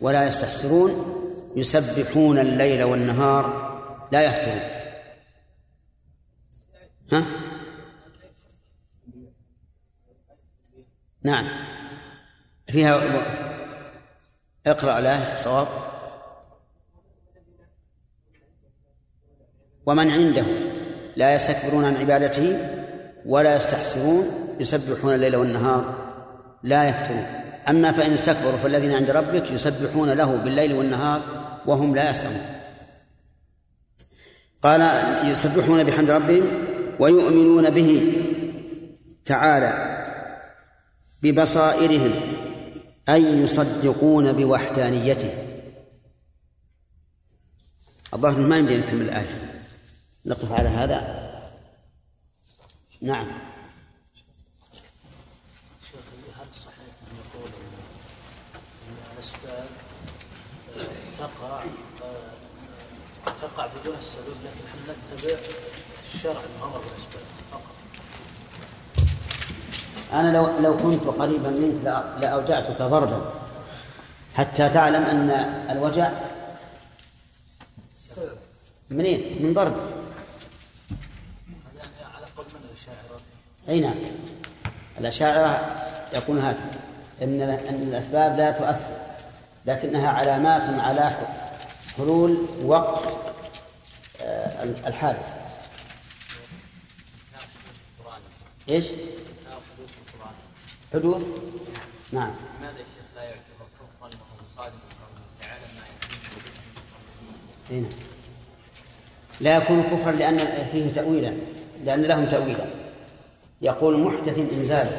ولا يستحسرون يسبحون الليل والنهار لا يفترون. ها؟ نعم. فيها اقرأ له صواب. ومن عنده لا يستكبرون عن عبادته ولا يستحسرون يسبحون الليل والنهار لا يفترون. أما فإن استكبروا فالذين عند ربك يسبحون له بالليل والنهار وهم لا يسأمون. قال يسبحون بحمد ربهم ويؤمنون به تعالى ببصائرهم أي يصدقون بوحدانيته. الظاهر ما يمدي نكمل الآية. نقف على هذا؟ نعم شيخ هل صحيح ان يقول ان الاسباب تقع تقع بدون السبب لكن إحنا نتبع الشرع الامر بالاسباب فقط. أنا لو لو كنت قريبا منك لأ- لأوجعتك ضربا. حتى تعلم أن الوجع منين؟ من ضرب. على قول من الأشاعرة؟ أي نعم. الأشاعرة يقول هذا إن أن الأسباب لا تؤثر. لكنها علامات على حلول وقت آه، الحادث. إيش؟ حدوث؟ نعم. لماذا يا شيخ لا يعتبر كفرا وهو تعالى ما نعم. لا يكون كفرا لأن فيه تأويلا لأن لهم تأويلا. يقول محدث إنزال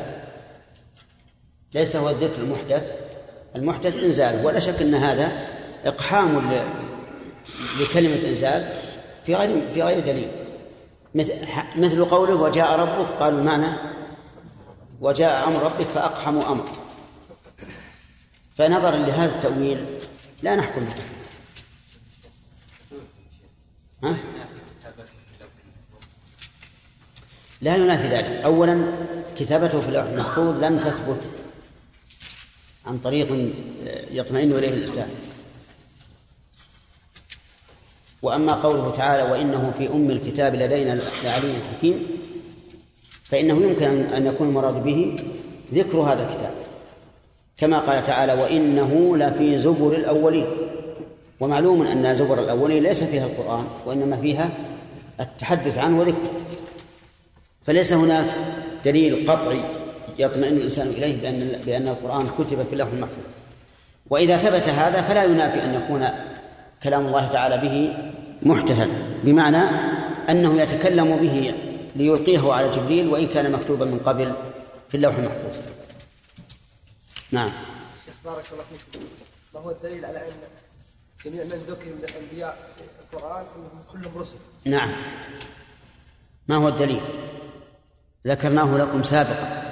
ليس هو الذكر المحدث. المحدث إنزال ولا شك أن هذا إقحام لكلمة إنزال في غير في غير دليل. مثل مثل قوله وجاء ربك قالوا المعنى وجاء أمر ربك فأقحموا أمر. فنظرا لهذا التأويل لا نحكم به. ها؟ لا ينافي ذلك. أولا كتابته في اللوح المحفوظ لم تثبت عن طريق يطمئن إليه الإنسان. وأما قوله تعالى وإنه في أم الكتاب لدينا لعلي حكيم فإنه يمكن أن يكون المراد به ذكر هذا الكتاب. كما قال تعالى وإنه لفي زبر الأولين. ومعلوم أن زبر الأولين ليس فيها القرآن وإنما فيها التحدث عنه وذكره. فليس هناك دليل قطعي يطمئن الإنسان إليه بأن بأن القرآن كتب في اللوح المحفوظ. وإذا ثبت هذا فلا ينافي أن يكون كلام الله تعالى به محدثا بمعنى أنه يتكلم به ليلقيه على جبريل وإن كان مكتوبا من قبل في اللوح المحفوظ. نعم. شيخ بارك الله فيكم ما هو الدليل على أن جميع من ذكر من الأنبياء في القرآن أنهم كلهم رسل؟ نعم. ما هو الدليل؟ ذكرناه لكم سابقا.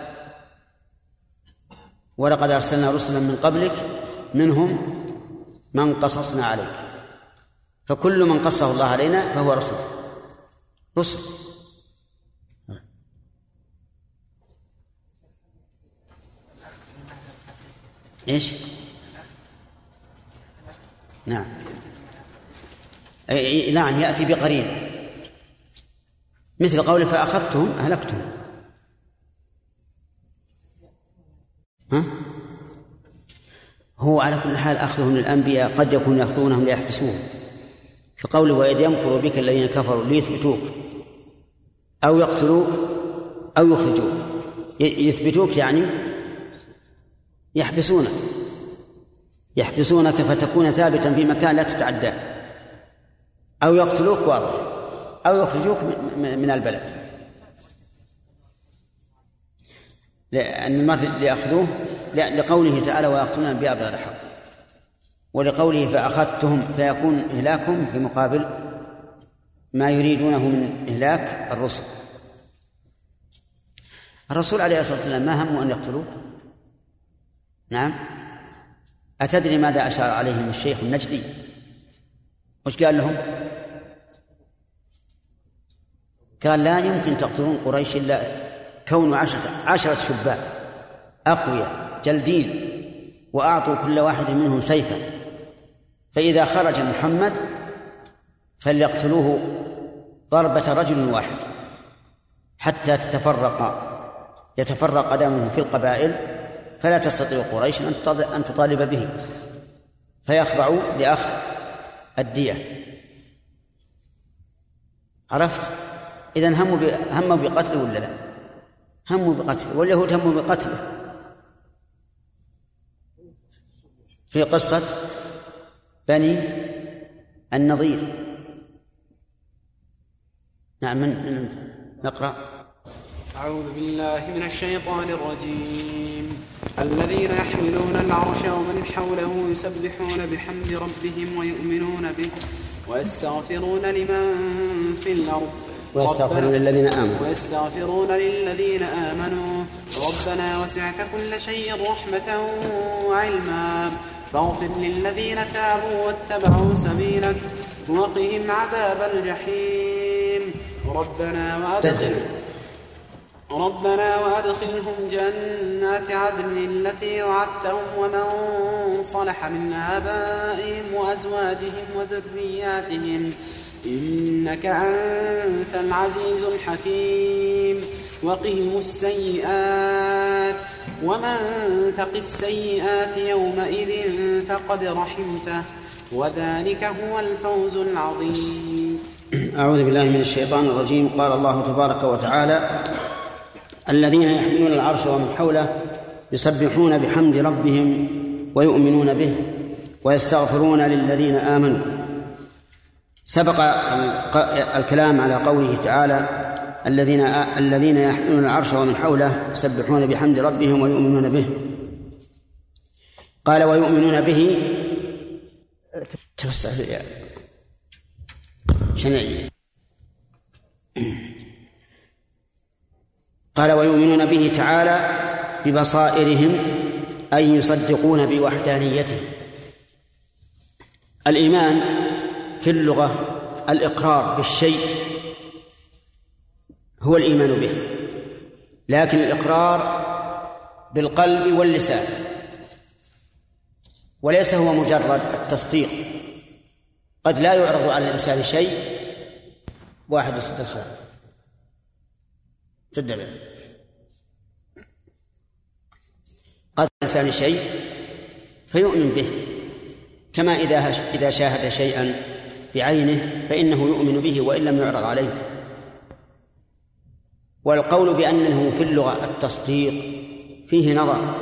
ولقد أرسلنا رسلا من قبلك منهم من قصصنا عليك. فكل من قصه الله علينا فهو رسول. رسل. إيش؟ نعم. أي- نعم يأتي بقرينة. مثل قوله فأخذتهم أهلكتهم. ها؟ هو على كل حال أخذهم للأنبياء قد يكون يأخذونهم ليحبسوهم في قوله وإذ يمكر بك الذين كفروا ليثبتوك أو يقتلوك أو يخرجوك. يثبتوك يعني يحبسونك. يحبسونك فتكون ثابتا في مكان لا تتعداه. أو يقتلوك واضح أو يخرجوك من البلد. لأن المرء اللي يأخذوه لا لقوله تعالى ويقتلون الأنبياء بغير الحق ولقوله فأخذتهم فيكون إهلاكهم في مقابل ما يريدونه من إهلاك الرسل الرسول عليه الصلاة والسلام ما همه أن يقتلوه؟ نعم. أتدري ماذا أشار عليهم الشيخ النجدي؟ وش قال لهم؟ قال لا يمكن تقتلون قريش إلا كون عشرة, عشرة شباب أقوياء جلدين وأعطوا كل واحد منهم سيفا. فإذا خرج محمد فليقتلوه ضربة رجل واحد حتى تتفرق يتفرق دمه في القبائل فلا تستطيع قريش أن تطالب به. فيخضعوا لأخذ الدية. عرفت؟ إذا هموا هموا بقتله ولا لا؟ هموا بقتله واليهود هموا بقتله. في قصة بني النظير نعم من نقرأ. أعوذ بالله من الشيطان الرجيم. الذين يحملون العرش ومن حوله يسبحون بحمد ربهم ويؤمنون به ويستغفرون لمن في الأرض. ويستغفرون للذين آمنوا. ويستغفرون للذين آمنوا. ربنا وسعت كل شيء رحمة وعلما. فاغفر للذين تابوا واتبعوا سبيلك وقهم عذاب الجحيم. ربنا وأدخل ربنا وأدخلهم جنات عدن التي وعدتهم ومن صلح من آبائهم وأزواجهم وذرياتهم. إنك أنت العزيز الحكيم. وقهم السيئات ومن تق السيئات يومئذ فقد رحمته. وذلك هو الفوز العظيم. أعوذ بالله من الشيطان الرجيم. قال الله تبارك وتعالى الذين يحملون العرش ومن حوله يسبحون بحمد ربهم ويؤمنون به ويستغفرون للذين آمنوا. سبق الكلام على قوله تعالى الذين الذين يحملون العرش ومن حوله يسبحون بحمد ربهم ويؤمنون به. قال ويؤمنون به. توسع شنعي قال ويؤمنون به تعالى ببصائرهم أي يصدقون بوحدانيته. الإيمان في اللغة الإقرار بالشيء هو الإيمان به. لكن الإقرار بالقلب واللسان وليس هو مجرد التصديق. قد لا يعرض على الإنسان شيء واحد يستشعر تدبر قد الإنسان شيء فيؤمن به كما إذا إذا شاهد شيئا بعينه فإنه يؤمن به وإن لم يعرض عليه. والقول بأنه في اللغة التصديق فيه نظر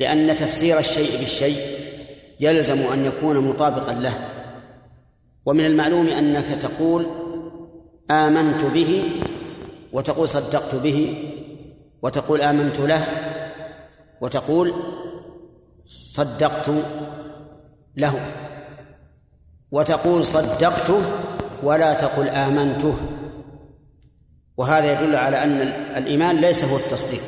لأن تفسير الشيء بالشيء يلزم أن يكون مطابقا له. ومن المعلوم أنك تقول آمنت به وتقول صدقت به وتقول آمنت له وتقول صدقت له. وتقول صدقته ولا تقل آمنته. وهذا يدل على أن الإيمان ليس هو التصديق.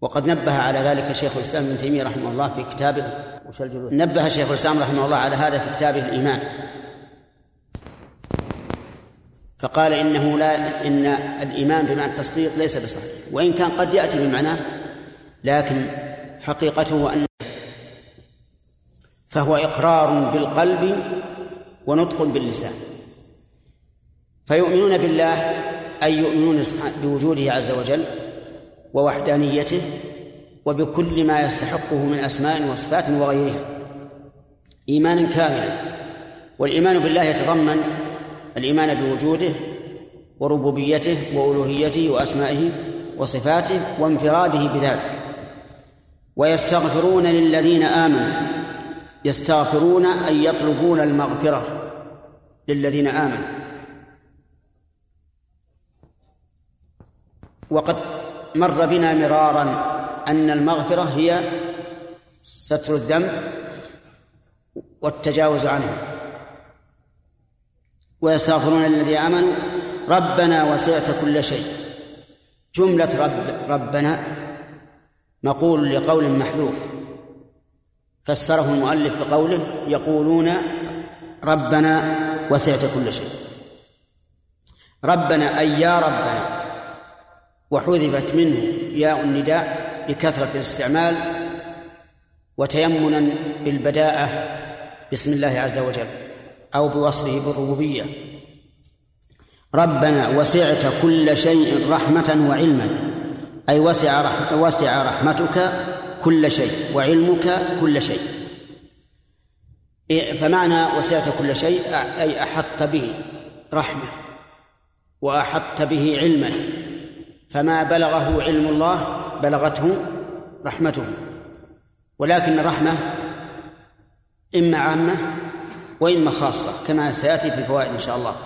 وقد نبه على ذلك شيخ الإسلام ابن تيمية رحمه الله في كتابه نبه شيخ الإسلام رحمه الله على هذا في كتابه الإيمان. فقال إنه لا إن الإيمان بمعنى التصديق ليس بصحيح وإن كان قد يأتي بمعناه لكن حقيقته أن فهو إقرار بالقلب ونطق باللسان. فيؤمنون بالله أي يؤمنون بوجوده عز وجل ووحدانيته وبكل ما يستحقه من أسماء وصفات وغيرها إيمانا كاملا. والإيمان بالله يتضمن الإيمان بوجوده وربوبيته وألوهيته وأسمائه وصفاته وانفراده بذلك. ويستغفرون للذين آمنوا يستغفرون أي يطلبون المغفرة للذين آمنوا. وقد مر بنا مرارا أن المغفرة هي ستر الذنب والتجاوز عنه. ويستغفرون للذين آمنوا ربنا وسعت كل شيء. جملة رب ربنا مقول لقول محذوف. فسره المؤلف بقوله يقولون ربنا وسعت كل شيء. ربنا أي يا ربنا وحذفت منه ياء النداء بكثرة الاستعمال وتيمنا بالبداءة بسم الله عز وجل أو بوصفه بالربوبية. ربنا وسعت كل شيء رحمة وعلما. أي وسع وسع رحمتك كل شيء وعلمك كل شيء. فمعنى وسعت كل شيء أي أحطت به رحمة وأحطت به علما. فما بلغه علم الله بلغته رحمته. ولكن الرحمة إما عامة وإما خاصة كما سيأتي في الفوائد إن شاء الله.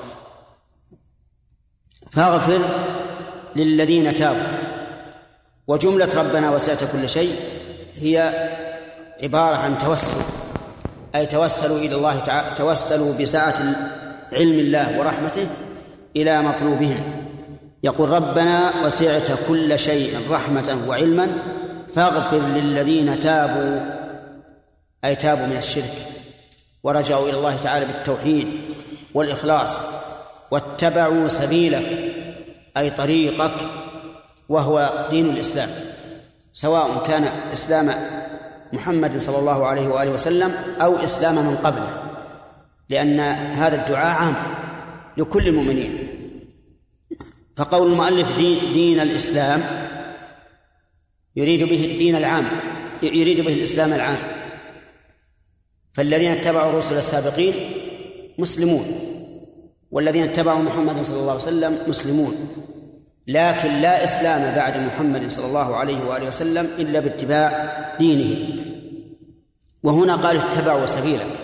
فاغفر للذين تابوا. وجملة ربنا وسعت كل شيء هي عبارة عن توسل أي توسلوا إلى الله تعالى توسلوا بسعة علم الله ورحمته إلى مطلوبهم. يقول ربنا وسعت كل شيء رحمة وعلما فاغفر للذين تابوا أي تابوا من الشرك ورجعوا إلى الله تعالى بالتوحيد والإخلاص واتبعوا سبيلك أي طريقك وهو دين الإسلام. سواء كان إسلام محمد صلى الله عليه وآله وسلم أو إسلام من قبله لأن هذا الدعاء عام لكل المؤمنين. فقول المؤلف دين, دين الإسلام يريد به الدين العام يريد به الإسلام العام. فالذين اتبعوا الرسل السابقين مسلمون والذين اتبعوا محمد صلى الله عليه وسلم مسلمون. لكن لا إسلام بعد محمد صلى الله عليه وآله وسلم إلا باتباع دينه. وهنا قال اتبعوا سبيلك.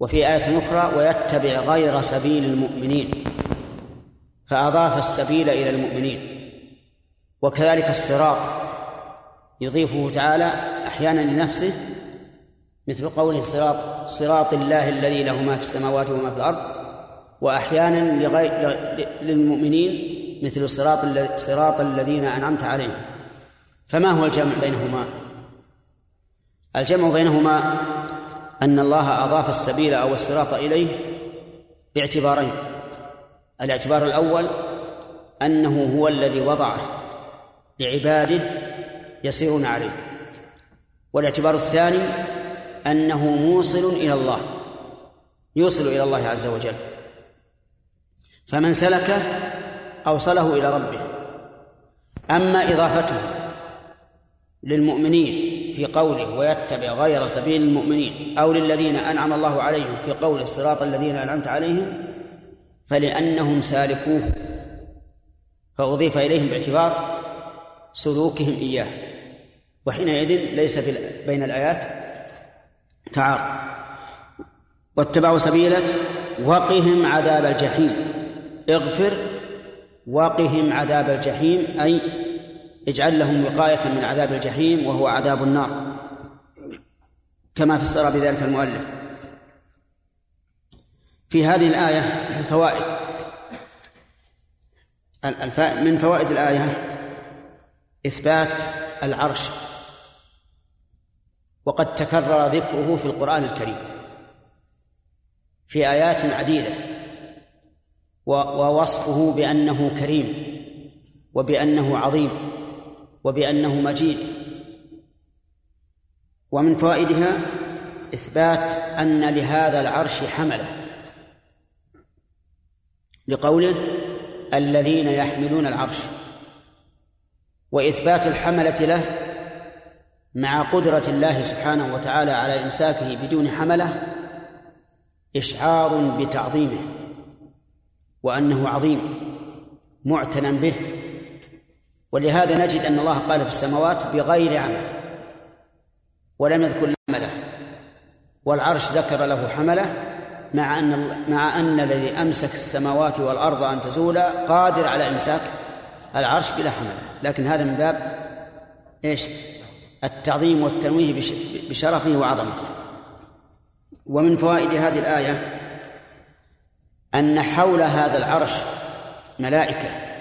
وفي آية أخرى ويتبع غير سبيل المؤمنين. فأضاف السبيل إلى المؤمنين. وكذلك الصراط. يضيفه تعالى أحيانا لنفسه مثل قوله صراط صراط الله الذي له ما في السماوات وما في الأرض. وأحيانا لغير للمؤمنين مثل صراط صراط الذين أنعمت عليهم. فما هو الجمع بينهما؟ الجمع بينهما أن الله أضاف السبيل أو الصراط إليه باعتبارين. الاعتبار الأول أنه هو الذي وضعه لعباده يسيرون عليه. والاعتبار الثاني أنه موصل إلى الله يوصل إلى الله عز وجل. فمن سلكه أوصله إلى ربه. أما إضافته للمؤمنين في قوله ويتبع غير سبيل المؤمنين أو للذين أنعم الله عليهم في قول الصراط الذين أنعمت عليهم فلأنهم سالكوه فأضيف إليهم باعتبار سلوكهم إياه. وحينئذ ليس بين الآيات تعارض. واتبعوا سبيلك وقهم عذاب الجحيم. اغفر وقهم عذاب الجحيم أي اجعل لهم وقاية من عذاب الجحيم وهو عذاب النار. كما فسر بذلك المؤلف. في هذه الآية فوائد. من فوائد الآية إثبات العرش. وقد تكرر ذكره في القرآن الكريم. في آيات عديدة. ووصفه بأنه كريم وبأنه عظيم وبأنه مجيد. ومن فوائدها إثبات أن لهذا العرش حملة. لقوله الذين يحملون العرش. وإثبات الحملة له مع قدرة الله سبحانه وتعالى على إمساكه بدون حملة إشعار بتعظيمه. وأنه عظيم معتنى به. ولهذا نجد أن الله قال في السماوات بغير عمل ولم يذكر عمله. والعرش ذكر له حمله مع أن مع أن الذي أمسك السماوات والأرض أن تزولا قادر على إمساك العرش بلا حمله. لكن هذا من باب إيش؟ التعظيم والتنويه بش- بشرفه وعظمته. ومن فوائد هذه الآية أن حول هذا العرش ملائكة.